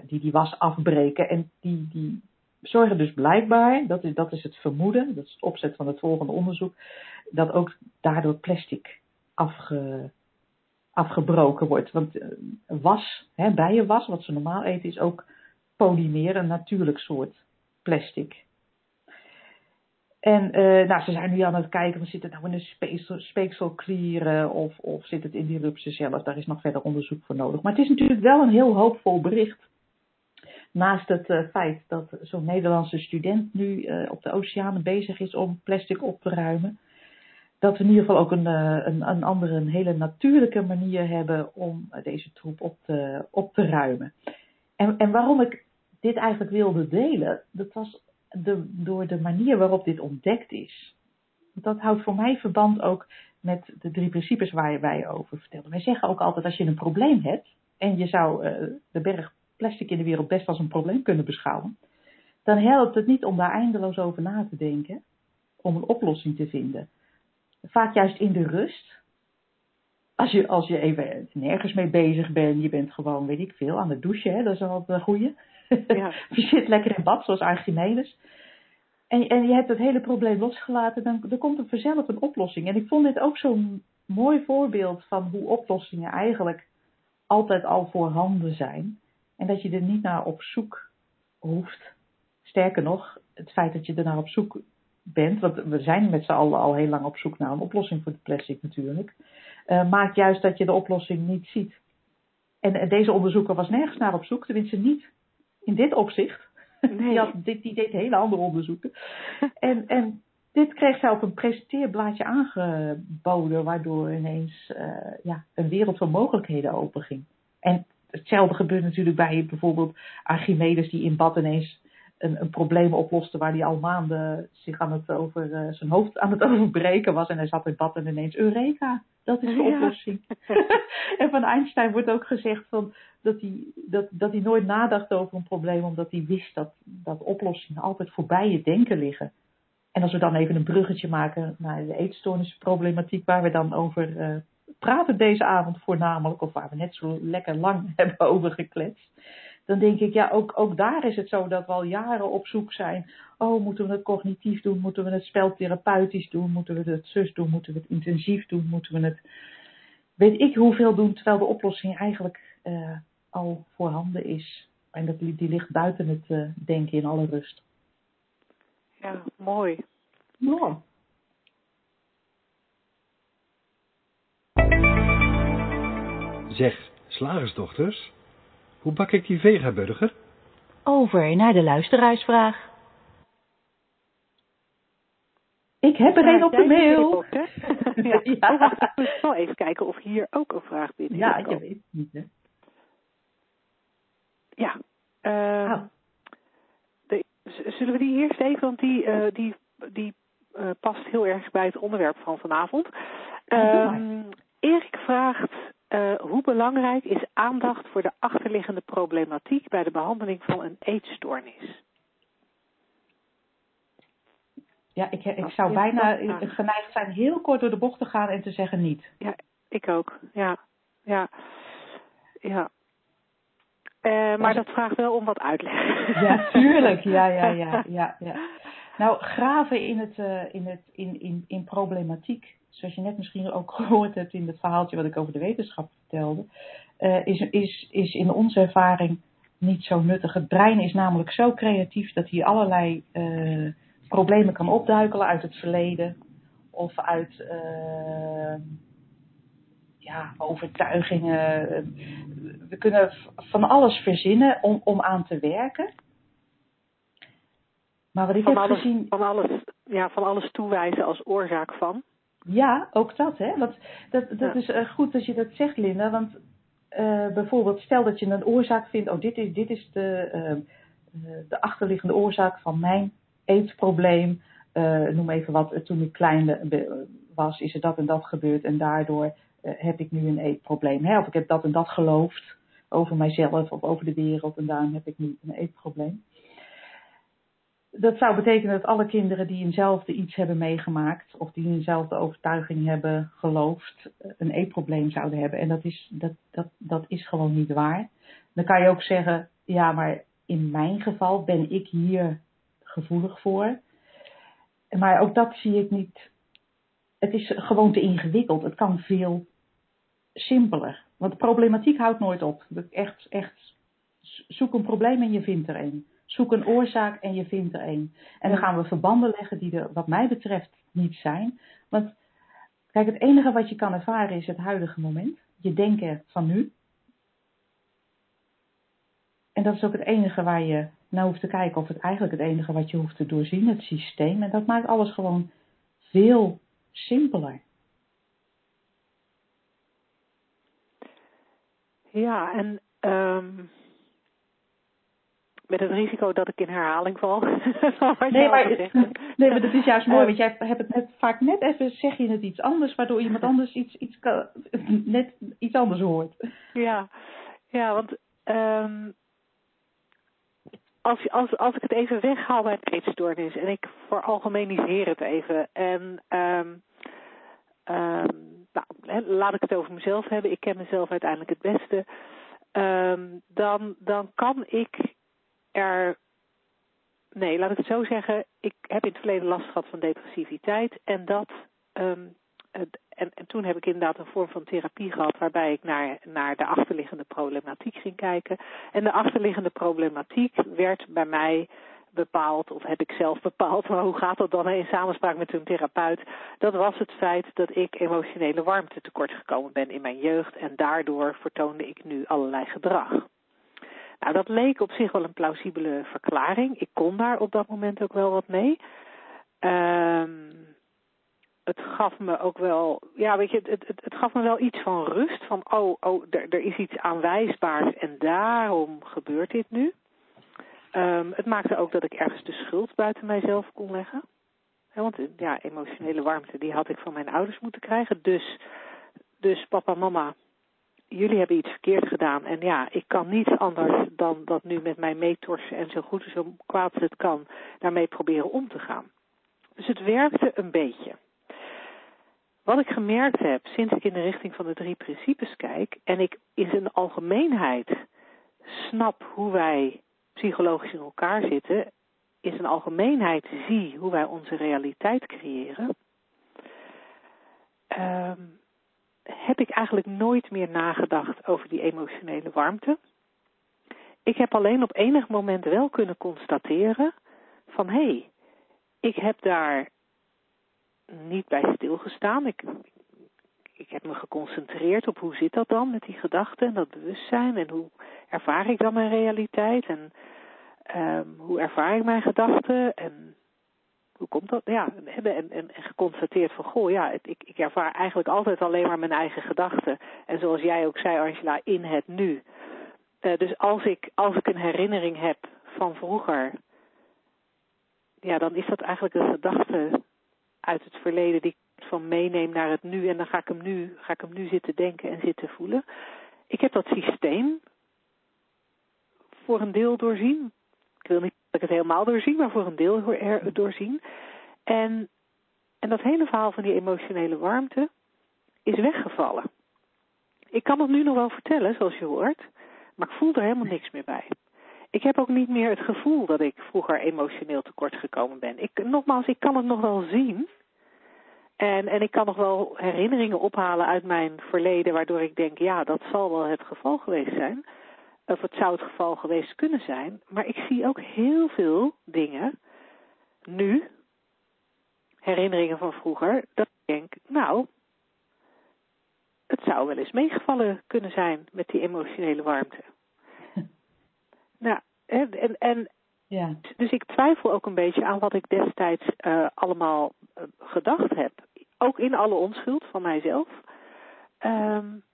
die, die was afbreken. En die, die zorgen dus blijkbaar, dat is, dat is het vermoeden, dat is het opzet van het volgende onderzoek, dat ook daardoor plastic afge, afgebroken wordt. Want uh, was, hè, bijenwas, wat ze normaal eten, is ook polymeer, een natuurlijk soort plastic. En uh, nou, ze zijn nu aan het kijken, zit het nou in de speeksel, speekselklieren of, of zit het in die rupsen zelf? Daar is nog verder onderzoek voor nodig. Maar het is natuurlijk wel een heel hoopvol bericht. Naast het uh, feit dat zo'n Nederlandse student nu uh, op de oceanen bezig is om plastic op te ruimen. Dat we in ieder geval ook een, een, een andere, een hele natuurlijke manier hebben om deze troep op te, op te ruimen. En, en waarom ik dit eigenlijk wilde delen, dat was de, door de manier waarop dit ontdekt is. Dat houdt voor mij verband ook met de drie principes waar wij over vertellen. Wij zeggen ook altijd als je een probleem hebt en je zou de berg plastic in de wereld best als een probleem kunnen beschouwen, dan helpt het niet om daar eindeloos over na te denken, om een oplossing te vinden. Vaak juist in de rust. Als je, als je even nergens mee bezig bent, je bent gewoon, weet ik veel, aan het douchen, hè, dat is altijd een goeie. Ja. je zit lekker in bad, zoals Archimedes. En, en je hebt het hele probleem losgelaten, dan, dan komt er vanzelf een oplossing. En ik vond dit ook zo'n mooi voorbeeld van hoe oplossingen eigenlijk altijd al voorhanden zijn. En dat je er niet naar op zoek hoeft. Sterker nog, het feit dat je er naar op zoek bent, want we zijn met z'n allen al heel lang op zoek naar een oplossing voor de plastic natuurlijk, uh, maakt juist dat je de oplossing niet ziet. En, en deze onderzoeker was nergens naar op zoek, tenminste niet in dit opzicht. Nee. Die, had, dit, die deed hele andere onderzoeken. En, en dit kreeg zij op een presenteerblaadje aangeboden, waardoor ineens uh, ja, een wereld van mogelijkheden openging. En hetzelfde gebeurt natuurlijk bij bijvoorbeeld Archimedes, die in bad ineens een, een probleem oploste waar hij al maanden zich aan het over uh, zijn hoofd aan het overbreken was. En hij zat in bad en ineens Eureka, dat is de ja. oplossing. en van Einstein wordt ook gezegd van, dat, hij, dat, dat hij nooit nadacht over een probleem, omdat hij wist dat, dat oplossingen altijd voorbij je denken liggen. En als we dan even een bruggetje maken naar de eetstoornisproblematiek, waar we dan over uh, praten deze avond voornamelijk, of waar we net zo lekker lang hebben over gekletst dan denk ik, ja, ook, ook daar is het zo dat we al jaren op zoek zijn. Oh, moeten we het cognitief doen? Moeten we het speltherapeutisch doen? Moeten we het zus doen? Moeten we het intensief doen? Moeten we het, weet ik hoeveel doen, terwijl de oplossing eigenlijk uh, al voorhanden is. En dat, die ligt buiten het uh, denken in alle rust. Ja, mooi. Ja. Zeg, slagersdochters, hoe bak ik die vegaburger? Over naar de luisteraarsvraag. Ik heb er een op de mail. Ja. Ik moet wel even kijken of hier ook een vraag binnen is Ja, je gekomen. weet het niet, hè? Ja. ehm, Oh. de- zullen we die eerst even, want die, eh, die, die eh, past heel erg bij het onderwerp van vanavond. Ehm, Erik vraagt, eh, hoe belangrijk is aandacht voor de achterliggende problematiek bij de behandeling van een eetstoornis? Ja, ik, ik zou bijna geneigd zijn heel kort door de bocht te gaan en te zeggen niet. Ja, ik ook. Ja, ja, ja. Eh, maar dat vraagt wel om wat uitleg. Ja, tuurlijk. Ja, ja, ja, ja, ja. Nou, graven in, het, eh, in, het, in, in, in problematiek, zoals je net misschien ook gehoord hebt in het verhaaltje wat ik over de wetenschap vertelde, eh, is, is, is in onze ervaring niet zo nuttig. Het brein is namelijk zo creatief dat hij allerlei eh, problemen kan opduikelen uit het verleden of uit ja, overtuigingen. We kunnen van alles verzinnen om, om aan te werken. Maar wat ik van, heb alles, gezien, van, alles, ja, van alles toewijzen als oorzaak van. ja, ook dat, hè? Dat, dat Ja. is eh, goed dat je dat zegt, Linda. Want eh, bijvoorbeeld, stel dat je een oorzaak vindt, oh, dit is, dit is de, eh, eh, de achterliggende oorzaak van mijn eetprobleem. Noem even wat, toen ik klein was, is er dat en dat gebeurd en daardoor heb ik nu een eetprobleem. Hè? Of ik heb dat en dat geloofd over mijzelf of over de wereld en daarom heb ik nu een eetprobleem. Dat zou betekenen dat alle kinderen die eenzelfde iets hebben meegemaakt of die eenzelfde overtuiging hebben geloofd, eh, een eetprobleem zouden hebben. En dat is, dat, dat, dat is gewoon niet waar. Dan kan je ook zeggen, ja, maar in mijn geval ben ik hier gevoelig voor. Maar ook dat zie ik niet. Het is gewoon te ingewikkeld. Het kan veel simpeler. Want de problematiek houdt nooit op. Echt, echt, zoek een probleem en je vindt er een. Zoek een oorzaak en je vindt er een. En dan gaan we verbanden leggen die er, wat mij betreft, niet zijn. Want, kijk, het enige wat je kan ervaren is het huidige moment. Je denken van nu. En dat is ook het enige waar je naar hoeft te kijken. Of het eigenlijk het enige wat je hoeft te doorzien, het systeem. En dat maakt alles gewoon veel simpeler. Ja, en ehm, met het risico dat ik in herhaling val. Nee maar, nee, maar dat is juist mooi, Eh, want jij hebt het net, vaak net even, zeg je het iets anders, waardoor iemand anders iets, iets, kan- net iets anders hoort. Ja, ja want ehm, als, als, als ik het even weghaal bij het eetstoornis en ik veralgemeniseer het even en ehm, ehm, nou, laat ik het over mezelf hebben, ik ken mezelf uiteindelijk het beste, dan, dan kan ik er, nee laat ik het zo zeggen, ik heb in het verleden last gehad van depressiviteit en dat het- en, en toen heb ik inderdaad een vorm van therapie gehad waarbij ik naar, naar de achterliggende problematiek ging kijken. En de achterliggende problematiek werd bij mij bepaald, of heb ik zelf bepaald, maar hoe gaat dat dan in samenspraak met een therapeut? Dat was het feit dat ik emotionele warmte tekort gekomen ben in mijn jeugd en daardoor vertoonde ik nu allerlei gedrag. Nou, dat leek op zich wel een plausibele verklaring. Ik kon daar op dat moment ook wel wat mee. Ehm het gaf me ook wel, ja, weet je, het, het, gaf me wel iets van rust. Van, oh, oh er, is iets aanwijsbaars en daarom gebeurt dit nu. Ehm, het maakte ook dat ik ergens de schuld buiten mijzelf kon leggen. Want ja, emotionele warmte, die had ik van mijn ouders moeten krijgen. Dus, dus papa, mama, jullie hebben iets verkeerd gedaan. En ja, ik kan niets anders dan dat nu met mij meetorsen en zo goed en zo kwaad als het kan, daarmee proberen om te gaan. Dus het werkte een beetje. Wat ik gemerkt heb sinds ik in de richting van de drie principes kijk en ik in zijn algemeenheid snap hoe wij psychologisch in elkaar zitten, in zijn algemeenheid zie hoe wij onze realiteit creëren, ehm, heb ik eigenlijk nooit meer nagedacht over die emotionele warmte. Ik heb alleen op enig moment wel kunnen constateren van hé, hey, ik heb daar niet bij stilgestaan. Ik, ik heb me geconcentreerd op hoe zit dat dan met die gedachten en dat bewustzijn en hoe ervaar ik dan mijn realiteit en um, hoe ervaar ik mijn gedachten en hoe komt dat? Ja, hebben en, en, en geconstateerd van, goh, ja, ik, ik ervaar eigenlijk altijd alleen maar mijn eigen gedachten. En zoals jij ook zei, Angela, in het nu. Uh, dus als ik, als ik een herinnering heb van vroeger, ja, dan is dat eigenlijk een gedachte uit het verleden die ik van meeneem naar het nu. En dan ga ik hem nu, ga ik hem nu zitten denken en zitten voelen. Ik heb dat systeem voor een deel doorzien. Ik wil niet dat ik het helemaal doorzien, maar voor een deel doorzien. En, en dat hele verhaal van die emotionele warmte is weggevallen. Ik kan het nu nog wel vertellen, zoals je hoort, maar ik voel er helemaal niks meer bij. Ik heb ook niet meer het gevoel dat ik vroeger emotioneel tekort gekomen ben. Ik, nogmaals, ik kan het nog wel zien. En, en ik kan nog wel herinneringen ophalen uit mijn verleden, waardoor ik denk, ja, dat zal wel het geval geweest zijn. Of het zou het geval geweest kunnen zijn. Maar ik zie ook heel veel dingen, nu, herinneringen van vroeger, dat ik denk, nou, het zou wel eens meegevallen kunnen zijn met die emotionele warmte. nou, en, en ja. dus ik twijfel ook een beetje aan wat ik destijds uh, allemaal uh, gedacht heb. Ook in alle onschuld van mijzelf. Um,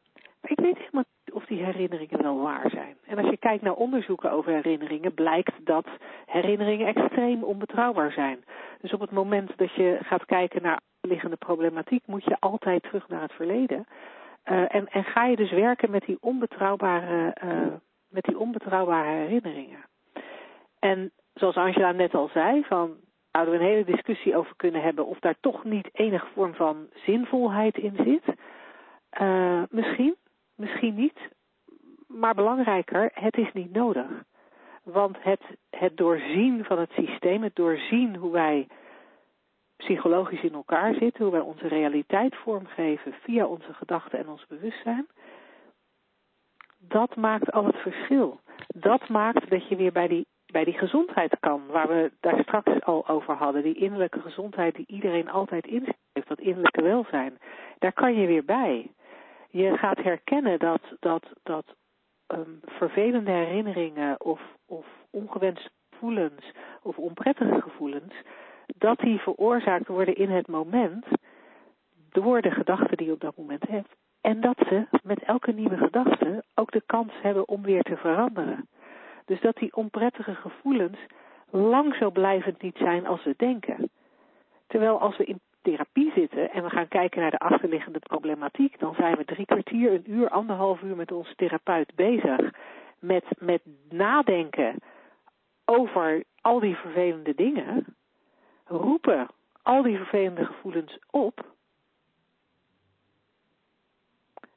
maar ik weet helemaal niet of die herinneringen wel waar zijn. En als je kijkt naar onderzoeken over herinneringen, blijkt dat herinneringen extreem onbetrouwbaar zijn. Dus op het moment dat je gaat kijken naar liggende problematiek, moet je altijd terug naar het verleden. Uh, en, en ga je dus werken met die onbetrouwbare, uh, met die onbetrouwbare herinneringen. En zoals Angela net al zei, van zouden we een hele discussie over kunnen hebben of daar toch niet enige vorm van zinvolheid in zit. Uh, misschien. Misschien niet, maar belangrijker, het is niet nodig. Want het, het doorzien van het systeem, het doorzien hoe wij psychologisch in elkaar zitten, hoe wij onze realiteit vormgeven via onze gedachten en ons bewustzijn, dat maakt al het verschil. Dat maakt dat je weer bij die, bij die gezondheid kan, waar we daar straks al over hadden. Die innerlijke gezondheid die iedereen altijd in heeft, dat innerlijke welzijn. Daar kan je weer bij je gaat herkennen dat, dat, dat um, vervelende herinneringen of, of ongewenste gevoelens of onprettige gevoelens, dat die veroorzaakt worden in het moment door de gedachten die je op dat moment hebt. En dat ze met elke nieuwe gedachte ook de kans hebben om weer te veranderen. Dus dat die onprettige gevoelens lang zo blijvend niet zijn als we denken. Terwijl als we in therapie zitten en we gaan kijken naar de achterliggende problematiek, dan zijn we drie kwartier, een uur, anderhalf uur met onze therapeut bezig met, met nadenken over al die vervelende dingen, roepen al die vervelende gevoelens op,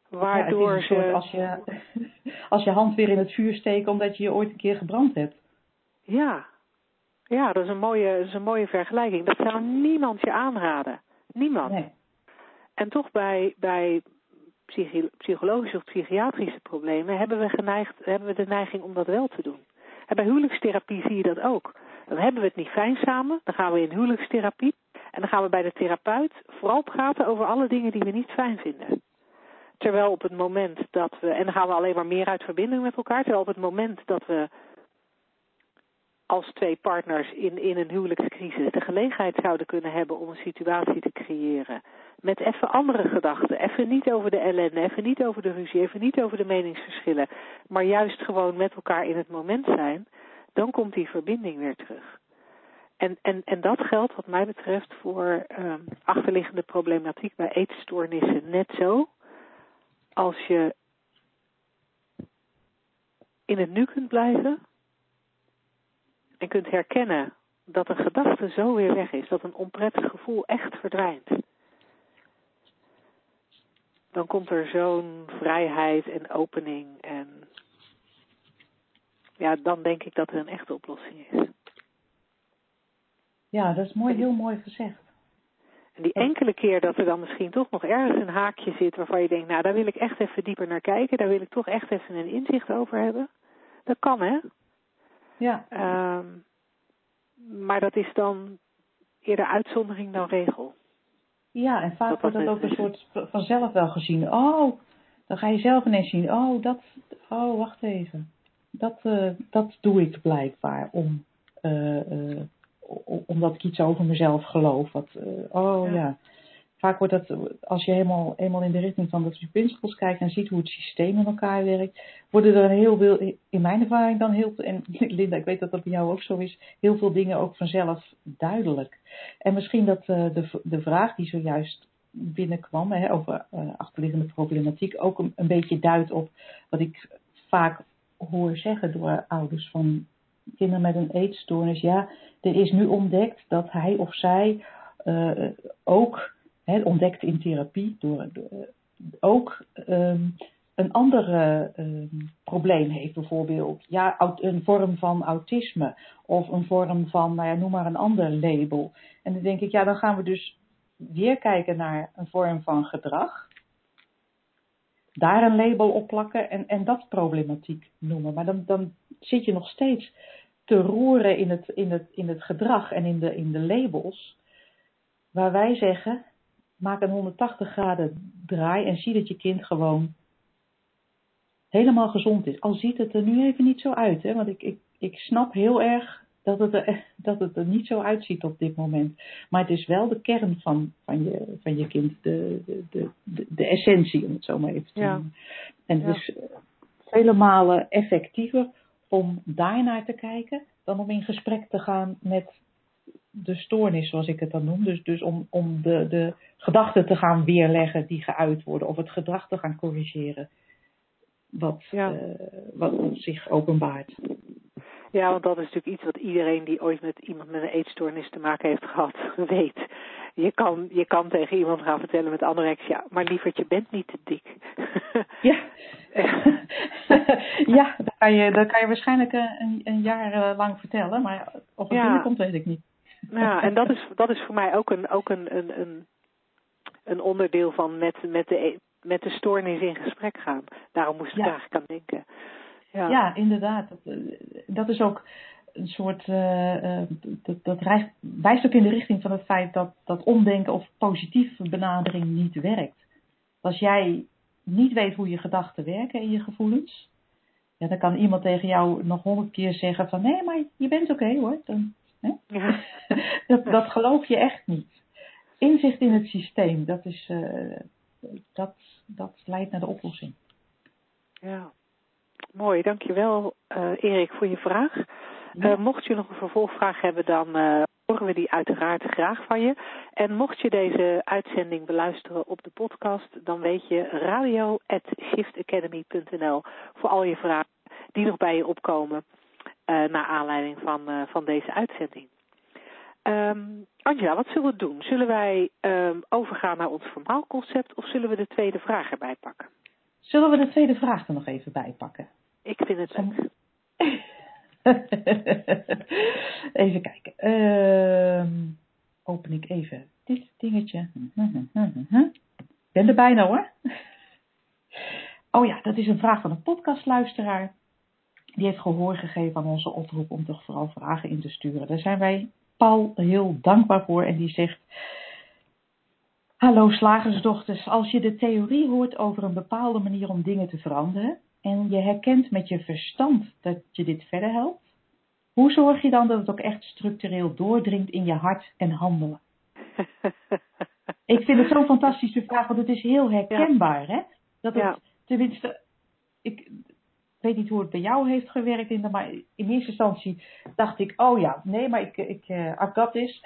waardoor ja, ze. Als je, als je hand weer in het vuur steekt omdat je je ooit een keer gebrand hebt. Ja, ja, dat is een mooie, dat is een mooie vergelijking. Dat zou niemand je aanraden. Niemand. Nee. En toch bij, bij psychologische of psychiatrische problemen hebben we, geneigd, hebben we de neiging om dat wel te doen. En bij huwelijkstherapie zie je dat ook. Dan hebben we het niet fijn samen, dan gaan we in huwelijkstherapie. En dan gaan we bij de therapeut vooral praten over alle dingen die we niet fijn vinden. Terwijl op het moment dat we, en dan gaan we alleen maar meer uit verbinding met elkaar, terwijl op het moment dat we als twee partners in, in een huwelijkscrisis de gelegenheid zouden kunnen hebben om een situatie te creëren. Met even andere gedachten. Even niet over de ellende, even niet over de ruzie, even niet over de meningsverschillen. Maar juist gewoon met elkaar in het moment zijn. Dan komt die verbinding weer terug. En, en, en dat geldt wat mij betreft voor um, achterliggende problematiek bij eetstoornissen net zo. Als je in het nu kunt blijven, en kunt herkennen dat een gedachte zo weer weg is, dat een onprettig gevoel echt verdwijnt, dan komt er zo'n vrijheid en opening en ja, dan denk ik dat er een echte oplossing is. Ja, dat is mooi, heel mooi gezegd. En die enkele keer dat er dan misschien toch nog ergens een haakje zit waarvan je denkt, nou daar wil ik echt even dieper naar kijken, daar wil ik toch echt even een inzicht over hebben. Dat kan hè. Ja. Um, maar dat is dan eerder uitzondering dan regel. Ja, en vaak wordt dat ook een soort vanzelf wel gezien. Oh, dan ga je zelf ineens zien. Oh, dat, oh, wacht even. Dat, uh, dat doe ik blijkbaar om, uh, uh, omdat ik iets over mezelf geloof. Wat, oh ja. ja. Vaak wordt dat, als je helemaal, helemaal in de richting van de principles kijkt en ziet hoe het systeem in elkaar werkt, worden er heel veel, in mijn ervaring dan heel en Linda, ik weet dat dat bij jou ook zo is, heel veel dingen ook vanzelf duidelijk. En misschien dat de, de vraag die zojuist binnenkwam hè, over uh, achterliggende problematiek ook een, beetje duidt op wat ik vaak hoor zeggen door ouders van kinderen met een eetstoornis. Ja, er is nu ontdekt dat hij of zij uh, ook, ontdekt in therapie, door, ook um, een ander um, probleem heeft. Bijvoorbeeld ja, een vorm van autisme of een vorm van, nou ja, noem maar een ander label. En dan denk ik, ja, dan gaan we dus weer kijken naar een vorm van gedrag. Daar een label op plakken en, en dat problematiek noemen. Maar dan, dan zit je nog steeds te roeren in het, in het, in het gedrag en in de, in de labels. Waar wij zeggen, maak een 180 graden draai en zie dat je kind gewoon helemaal gezond is. Al ziet het er nu even niet zo uit. Hè? Want ik, ik, ik snap heel erg dat het, er, dat het er niet zo uitziet op dit moment. Maar het is wel de kern van, van, je, van je kind, de, de, de, de essentie, om het zo maar even te noemen. En het is vele malen effectiever om daarnaar te kijken dan om in gesprek te gaan met de stoornis, zoals ik het dan noem. Dus, dus om, om de, de gedachten te gaan weerleggen die geuit worden, of het gedrag te gaan corrigeren, wat, ja. uh, wat zich openbaart. Ja, want dat is natuurlijk iets wat iedereen die ooit met iemand met een eetstoornis te maken heeft gehad, weet. Je kan, je kan tegen iemand gaan vertellen met anorexia, maar lieverd, je bent niet te dik. ja. ja, dat kan, je, dat kan je waarschijnlijk een, een jaar eh, lang vertellen, maar of het ja. binnenkomt weet ik niet. Ja, en dat is, dat is voor mij ook een, ook een, een, een, een onderdeel van met, met, de, e, met de stoornis in gesprek gaan. Daarom moest ik ja. eigenlijk aan denken. Ja, ja inderdaad. Dat, eh, dat, is ook een soort. Uh, dat, dat wijst, wijst ook in de richting van het feit dat, dat omdenken of positieve benadering niet werkt. Als jij niet weet hoe je gedachten werken en je gevoelens, ja, dan kan iemand tegen jou nog honderd keer zeggen van nee, maar je bent oké okay, hoor. Dan, hè? Ja. dat, dat geloof je echt niet. Inzicht in het systeem, dat, is, uh, dat, dat leidt naar de oplossing. Ja. Mooi, dankjewel uh, Erik voor je vraag. Uh, mocht je nog een vervolgvraag hebben, dan horen we die uiteraard graag van je. En mocht je deze uitzending beluisteren op de podcast, dan weet je radio.shiftacademy.nl voor al je vragen die nog bij je opkomen naar aanleiding van, van deze uitzending. Um, Angela, wat zullen we doen? Zullen wij um, overgaan naar ons vermaalconcept of zullen we de tweede vraag erbij pakken? Zullen we de tweede vraag er nog even bij pakken? Ik vind het leuk. even kijken. Uh, open ik even dit dingetje. Ik ben er bijna hoor. Oh ja, dat is een vraag van een podcastluisteraar. Die heeft gehoor gegeven aan onze oproep om toch vooral vragen in te sturen. Daar zijn wij Paul heel dankbaar voor. En die zegt. Hallo slagersdochters, als je de theorie hoort over een bepaalde manier om dingen te veranderen en je herkent met je verstand dat je dit verder helpt, hoe zorg je dan dat het ook echt structureel doordringt in je hart en handelen? Ik vind het zo'n fantastische vraag, want het is heel herkenbaar, hè? Dat het, ja. tenminste, ik weet niet hoe het bij jou heeft gewerkt, in de, maar in eerste instantie dacht ik, oh ja, nee, maar ik, ik uh, dat is.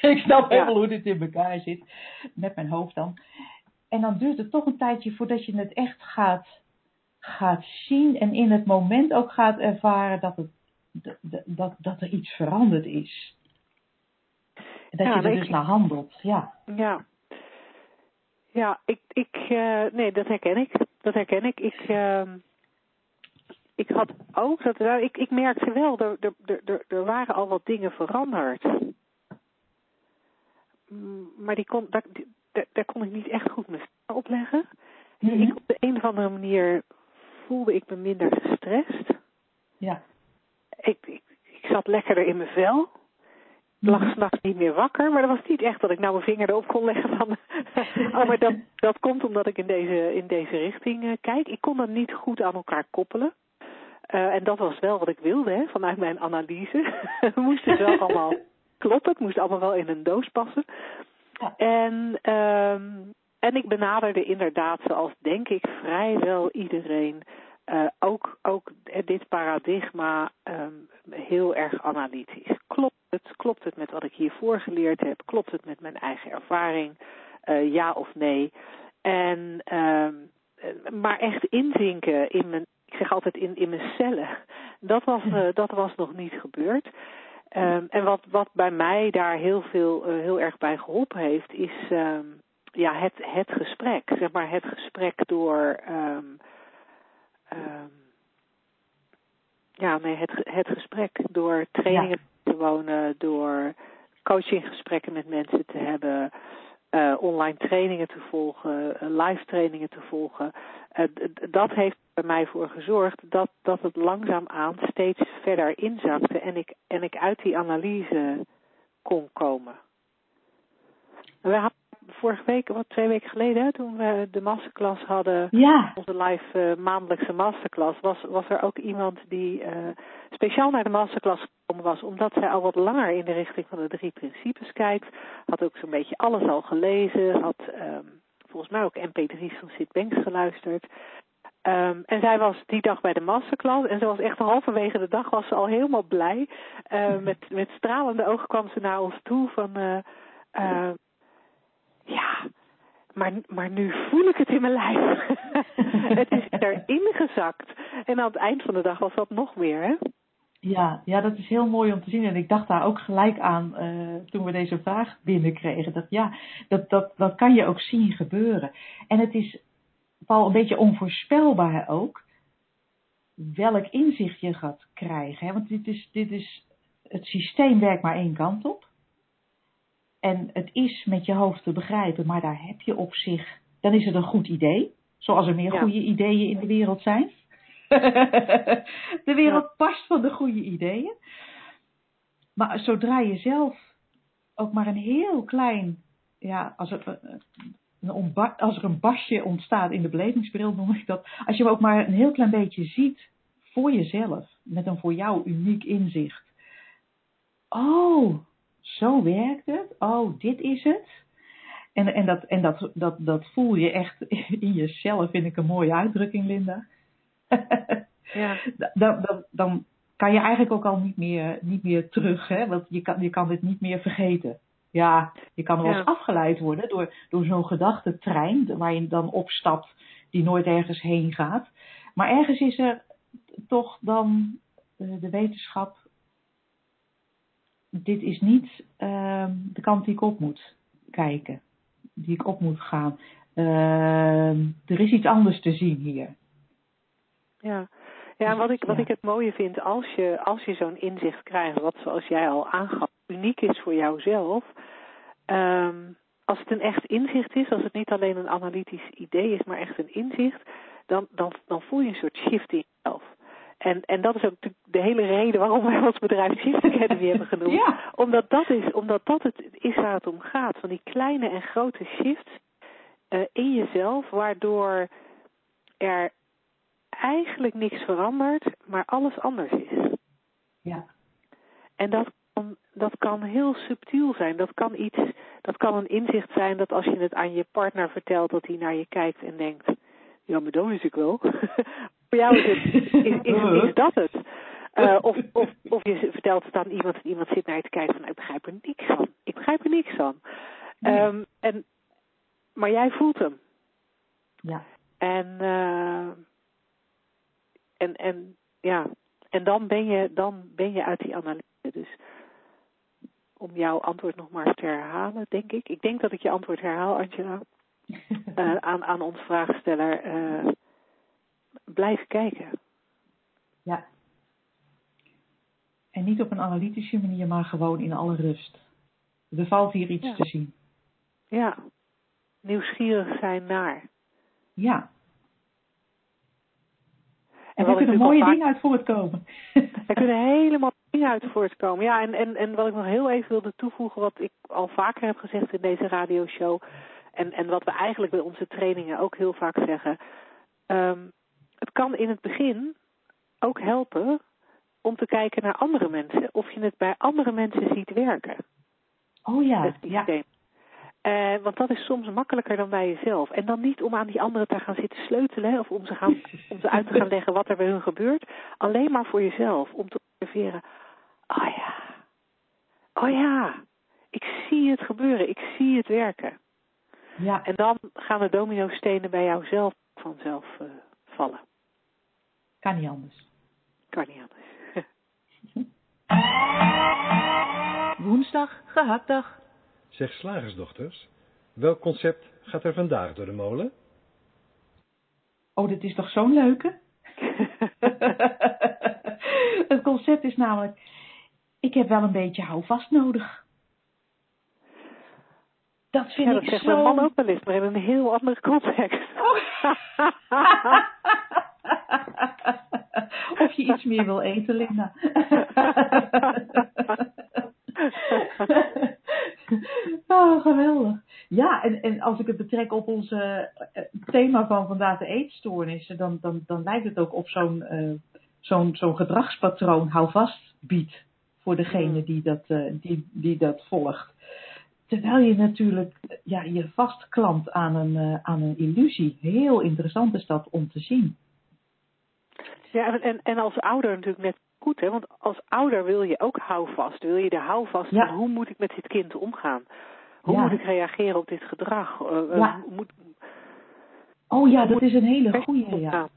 ik snap helemaal hoe dit in elkaar zit, met mijn hoofd dan. En dan duurt het toch een tijdje voordat je het echt gaat, gaat zien en in het moment ook gaat ervaren dat, het, dat, dat, dat er iets veranderd is. Dat ja, je er dus naar handelt, ja. Ja, ja ik, ik uh, nee, dat herken ik. Dat herken ik. Ik, uh, ik had ook, dat, ik, ik merkte wel, er, er, er, er waren al wat dingen veranderd. Mm, maar die kon, daar, daar, daar kon ik niet echt goed mijn opleggen. Mm -hmm. Ik op de een of andere manier voelde ik me minder gestrest. Ja. Ik, ik, ik zat lekkerder in mijn vel. lag s'nachts niet meer wakker, maar dat was niet echt dat ik nou mijn vinger erop kon leggen van... oh, maar dat, dat komt omdat ik in deze, in deze richting uh, kijk. Ik kon dat niet goed aan elkaar koppelen. Uh, en dat was wel wat ik wilde, hè, vanuit mijn analyse. moest het wel allemaal kloppen, het moest allemaal wel in een doos passen. Ja. En, um, en ik benaderde inderdaad, zoals denk ik vrijwel iedereen... Uh, ook, ook dit paradigma um, heel erg analytisch. Klopt het? Klopt het met wat ik hiervoor geleerd heb? Klopt het met mijn eigen ervaring? Uh, ja of nee? En, um, maar echt inzinken in mijn, ik zeg altijd in, in mijn cellen, dat was, uh, dat was nog niet gebeurd. Um, en wat, wat bij mij daar heel veel, heel erg bij geholpen heeft, is ja, het, het gesprek. Zeg maar het gesprek door um, ja, nee, het, het gesprek door trainingen ja. te wonen, door coachinggesprekken met mensen te hebben, uh, online trainingen te volgen, uh, live trainingen te volgen. Uh, dat heeft bij mij voor gezorgd dat, dat het langzaamaan steeds verder inzakte en ik, en ik uit die analyse kon komen. We hadden vorige week, wat twee weken geleden, toen we de masterclass hadden, ja. onze live uh, maandelijkse masterclass, was, was er ook iemand die uh, speciaal naar de masterclass gekomen was, omdat zij al wat langer in de richting van de drie principes kijkt. Had ook zo'n beetje alles al gelezen, had um, volgens mij ook mp3's van Sid Banks geluisterd. Um, en zij was die dag bij de masterclass en ze was echt halverwege de dag was ze al helemaal blij. Uh, met, met stralende ogen kwam ze naar ons toe van... Uh, ja, maar, maar nu voel ik het in mijn lijf. het is erin gezakt. En aan het eind van de dag was dat nog meer, hè? Ja, ja, dat is heel mooi om te zien. En ik dacht daar ook gelijk aan uh, toen we deze vraag binnenkregen. Dat ja, dat, dat, dat kan je ook zien gebeuren. En het is wel een beetje onvoorspelbaar ook welk inzicht je gaat krijgen. Hè? Want dit is, dit is, het systeem werkt maar één kant op. En het is met je hoofd te begrijpen, maar daar heb je op zich, dan is het een goed idee. Zoals er meer ja. goede ideeën in de wereld zijn. de wereld ja. past van de goede ideeën. Maar zodra je zelf ook maar een heel klein, ja, als een, als er een basje ontstaat in de belevingsbril, noem ik dat. Als je ook maar een heel klein beetje ziet voor jezelf, met een voor jou uniek inzicht. Oh, zo werkt het. Oh, dit is het. En, en, dat, en dat, dat, dat voel je echt in jezelf, vind ik een mooie uitdrukking, Linda. ja. dan, dan, dan kan je eigenlijk ook al niet meer, niet meer terug, hè? want je kan, je kan dit niet meer vergeten. Ja, je kan wel eens ja. afgeleid worden door, door zo'n gedachtentrein waar je dan opstapt die nooit ergens heen gaat. Maar ergens is er toch dan de wetenschap dit is niet uh, de kant die ik op moet kijken, die ik op moet gaan. Uh, er is iets anders te zien hier. Ja, ja wat ik, wat ik het mooie vind, als je, als je zo'n inzicht krijgt, wat zoals jij al aangaf, uniek is voor jouzelf. Um, als het een echt inzicht is, als het niet alleen een analytisch idee is, maar echt een inzicht, dan, dan, dan voel je een soort shift in jezelf. En, en dat is ook de hele reden waarom wij ons bedrijf Shift Academy hebben genoemd. Ja. Omdat, dat is, omdat dat het is waar het om gaat. Van die kleine en grote shifts uh, in jezelf, waardoor er eigenlijk niks verandert, maar alles anders is. Ja. En dat dat kan heel subtiel zijn. Dat kan iets, dat kan een inzicht zijn dat als je het aan je partner vertelt, dat hij naar je kijkt en denkt, ja, maar dan is ik wel. Voor jou is, het, is, is, is dat het. Uh, of, of, of je vertelt het aan iemand en iemand zit naar je te kijken van ik begrijp er niks van. Ik begrijp er niks van. Nee. Um, en, maar jij voelt hem. Ja. En, uh, en, en ja, en dan ben je, dan ben je uit die analyse. Dus om jouw antwoord nog maar te herhalen, denk ik. Ik denk dat ik je antwoord herhaal, Angela. Uh, aan, aan ons vraagsteller. Uh, blijf kijken. Ja. En niet op een analytische manier, maar gewoon in alle rust. Er valt hier iets ja. te zien. Ja. Nieuwsgierig zijn naar. Ja. En, er kunnen mooie dingen uit voortkomen. er kunnen helemaal uit voortkomen. Ja, en, en, en wat ik nog heel even wilde toevoegen, wat ik al vaker heb gezegd in deze radioshow. En, en wat we eigenlijk bij onze trainingen ook heel vaak zeggen. Um, het kan in het begin ook helpen om te kijken naar andere mensen. Of je het bij andere mensen ziet werken. Oh ja, ja. Uh, want dat is soms makkelijker dan bij jezelf. En dan niet om aan die anderen te gaan zitten sleutelen of om ze, gaan, om ze uit te gaan leggen wat er bij hun gebeurt. Alleen maar voor jezelf. Om te observeren. Oh ja. Oh ja. Ik zie het gebeuren. Ik zie het werken. Ja. En dan gaan de dominostenen bij jou zelf vanzelf uh, vallen. Kan niet anders. Kan niet anders. Woensdag, gehaktdag. Zeg slagersdochters, welk concept gaat er vandaag door de molen? Oh, dit is toch zo'n leuke? het concept is namelijk, ik heb wel een beetje houvast nodig. Dat vind ja, dat ik zegt zo... mijn man ook wel eens, maar in een heel andere context. of je iets meer wil eten, Linda. oh, geweldig. Ja, en, en als ik het betrek op ons uh, thema van vandaag de eetstoornissen, dan, dan, dan lijkt het ook op zo'n uh, zo'n zo'n gedragspatroon houvast biedt voor degene mm. die dat, uh, die, die dat volgt. Terwijl je natuurlijk ja, je vastklampt aan een, aan een illusie. Heel interessant is dat om te zien. Ja, en, en als ouder natuurlijk net goed, hè? Want als ouder wil je ook houvast. Wil je de houvast ja. van hoe moet ik met dit kind omgaan? Hoe Ja. moet ik reageren op dit gedrag? Uh, Ja. moet, Oh ja, dat is een hele ik goeie. Ja?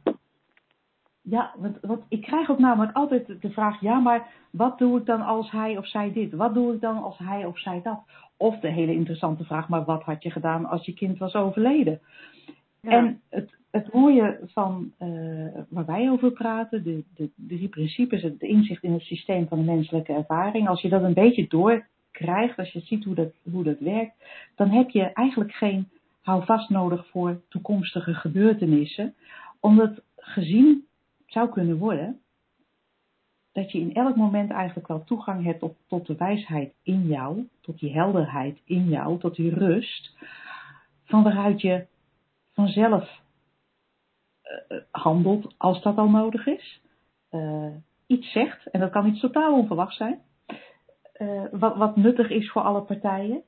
Ja want, want ik krijg ook namelijk altijd de vraag: ja, maar wat doe ik dan als hij of zij dit? Wat doe ik dan als hij of zij dat? Of de hele interessante vraag: maar wat had je gedaan als je kind was overleden? Ja. En het, het mooie van eh, waar wij over praten, de, de, de drie principes, het inzicht in het systeem van de menselijke ervaring, als je dat een beetje doorkrijgt, als je ziet hoe dat, hoe dat werkt, dan heb je eigenlijk geen houvast nodig voor toekomstige gebeurtenissen, omdat gezien zou kunnen worden dat je in elk moment eigenlijk wel toegang hebt tot de wijsheid in jou, tot die helderheid in jou, tot die rust, van waaruit je vanzelf uh, handelt als dat al nodig is. Uh, iets zegt, en dat kan iets totaal onverwachts zijn, wat nuttig is voor alle partijen.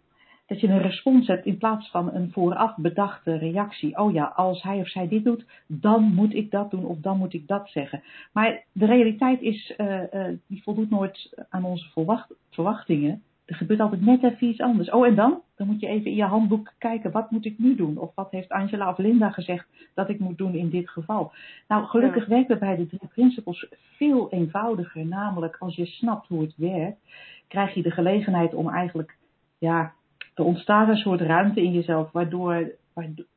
Dat je een respons hebt in plaats van een vooraf bedachte reactie. Oh ja, als hij of zij dit doet, dan moet ik dat doen of dan moet ik dat zeggen. Maar de realiteit is, die voldoet nooit aan onze verwacht, verwachtingen. Er gebeurt altijd net even iets anders. Oh, en dan? Dan moet je even in je handboek kijken, wat moet ik nu doen? Of wat heeft Angela of Linda gezegd dat ik moet doen in dit geval? Nou, gelukkig ja. werkt het bij de drie principles veel eenvoudiger. Namelijk, als je snapt hoe het werkt, krijg je de gelegenheid om eigenlijk, ja, er ontstaat een soort ruimte in jezelf, waardoor,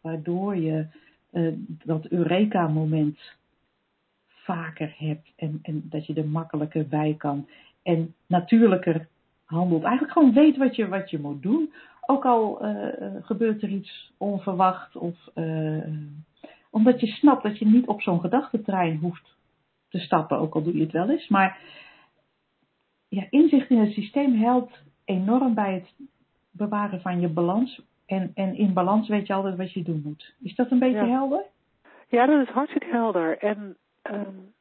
waardoor je uh, dat Eureka-moment vaker hebt en, en dat je er makkelijker bij kan. En natuurlijker handelt. Eigenlijk gewoon weet wat je, wat je moet doen. Ook al uh, gebeurt er iets onverwacht of uh, omdat je snapt dat je niet op zo'n gedachtentrein hoeft te stappen, ook al doe je het wel eens. Maar ja, inzicht in het systeem helpt enorm bij het bewaren van je balans. En, en in balans weet je altijd wat je doen moet. Is dat een beetje ja. helder? Ja, dat is hartstikke helder. En um,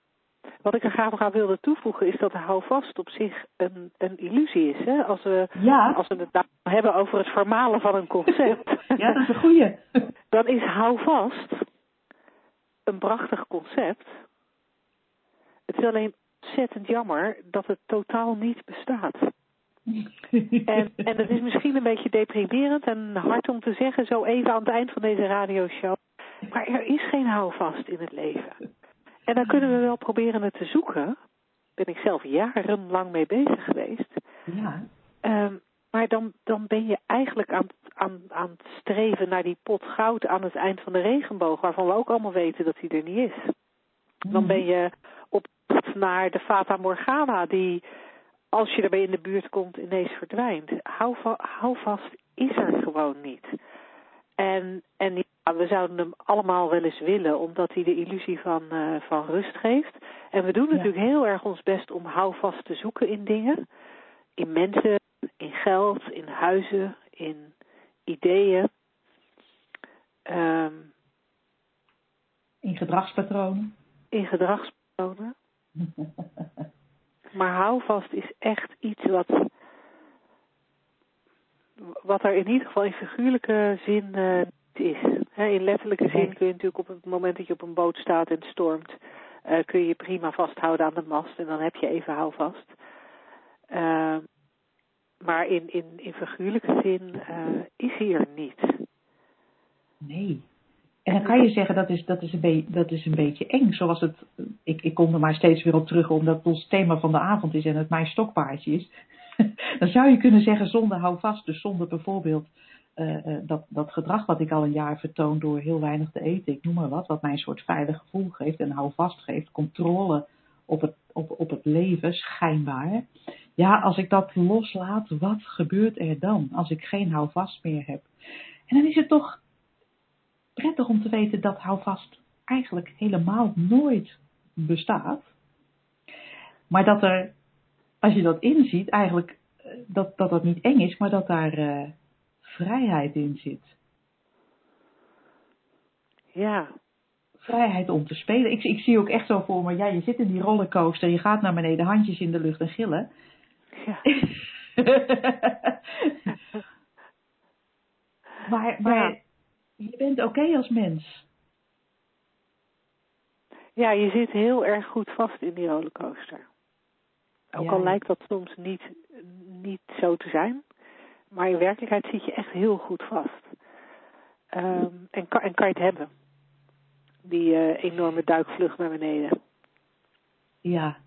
wat ik er graag nog aan wilde toevoegen is dat houvast op zich een, een illusie is. Hè? Als, we, ja. als we het nou hebben over het vermalen van een concept. ja, dat is een goeie. dan is houvast een prachtig concept. Het is alleen ontzettend jammer dat het totaal niet bestaat. En, en het is misschien een beetje deprimerend en hard om te zeggen, zo even aan het eind van deze radioshow. Maar er is geen houvast in het leven. En dan kunnen we wel proberen het te zoeken. Ben ik zelf jarenlang mee bezig geweest. Ja. Um, maar dan, dan ben je eigenlijk aan, aan, aan het streven naar die pot goud aan het eind van de regenboog, waarvan we ook allemaal weten dat die er niet is. Dan ben je op naar de Fata Morgana, die als je erbij in de buurt komt ineens verdwijnt. Hou, hou vast is er gewoon niet. En, en die we zouden hem allemaal wel eens willen, omdat hij de illusie van, uh, van rust geeft. En we doen Ja. natuurlijk heel erg ons best om houvast te zoeken in dingen. In mensen, in geld, in huizen, in ideeën. Ehm, In gedragspatronen. in gedragspatronen. Maar houvast is echt iets wat, wat er in ieder geval in figuurlijke zin niet is. In letterlijke zin kun je natuurlijk op het moment dat je op een boot staat en het stormt, eh, kun je je prima vasthouden aan de mast en dan heb je even houvast. Eh, maar in, in, in figuurlijke zin eh, is hij er niet. Nee. En dan kan je zeggen dat is, dat is, een, dat is een beetje eng. Zoals het, ik, ik kom er maar steeds weer op terug omdat het ons thema van de avond is en het mijn stokpaardje is. dan zou je kunnen zeggen zonder houvast. Dus zonder bijvoorbeeld eh, eh, dat, dat gedrag wat ik al een jaar vertoon door heel weinig te eten. Ik noem maar wat. Wat mij een soort veilig gevoel geeft en houvast geeft. Controle op het, op, op het leven, schijnbaar. Ja, als ik dat loslaat, wat gebeurt er dan? Als ik geen houvast meer heb. En dan is het toch prettig om te weten dat houvast eigenlijk helemaal nooit bestaat. Maar dat er, als je dat inziet, eigenlijk eh, dat dat, dat niet eng is, maar dat daar eh, vrijheid in zit. Ja, Vrijheid om te spelen. Ik, ik zie ook echt zo voor me, ja, je zit in die rollercoaster, je gaat naar beneden, handjes in de lucht en gillen. ja. maar maar Ja. Je bent oké als mens. Ja, je zit heel erg goed vast in die rollercoaster. Ook Ja. al lijkt dat soms niet, niet zo te zijn. Maar in werkelijkheid zit je echt heel goed vast. Ehm, en, kan, en kan je het hebben. Die eh, enorme duikvlucht naar beneden. Ja,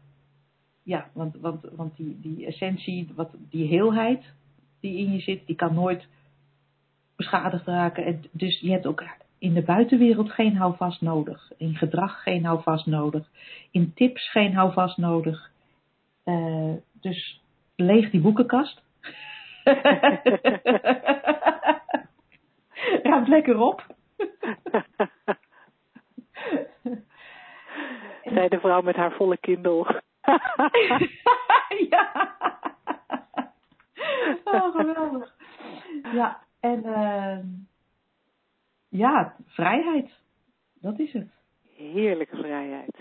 ja want, want, want die, die essentie, wat, die heelheid die in je zit, die kan nooit beschadigd raken. En dus je hebt ook in de buitenwereld geen houvast nodig. In gedrag geen houvast nodig. In tips geen houvast nodig. Eh, dus leeg die boekenkast. Ruimt lekker op. Zei de vrouw met haar volle kindel. ja. Oh, geweldig. Ja, en ehm ja, vrijheid. Dat is het. Heerlijke vrijheid.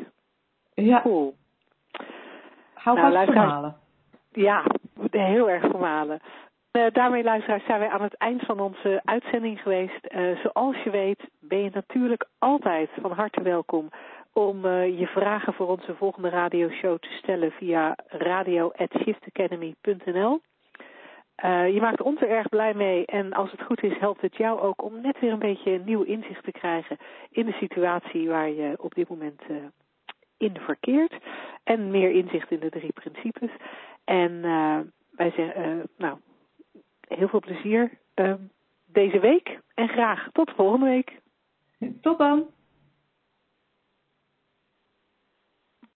Ja, Cool. hou Nou, vast vermalen. Ja, heel erg vermalen. Eh, daarmee, luisteraars, zijn wij aan het eind van onze uitzending geweest. Eh, zoals je weet ben je natuurlijk altijd van harte welkom om eh, je vragen voor onze volgende radioshow te stellen via radio.shiftacademy.nl. Eh, je maakt ons er erg blij mee en als het goed is helpt het jou ook om net weer een beetje nieuw inzicht te krijgen in de situatie waar je op dit moment eh, in verkeert. En meer inzicht in de drie principes. En eh, wij zeggen, nou, heel veel plezier eh, deze week en graag tot volgende week. Tot dan.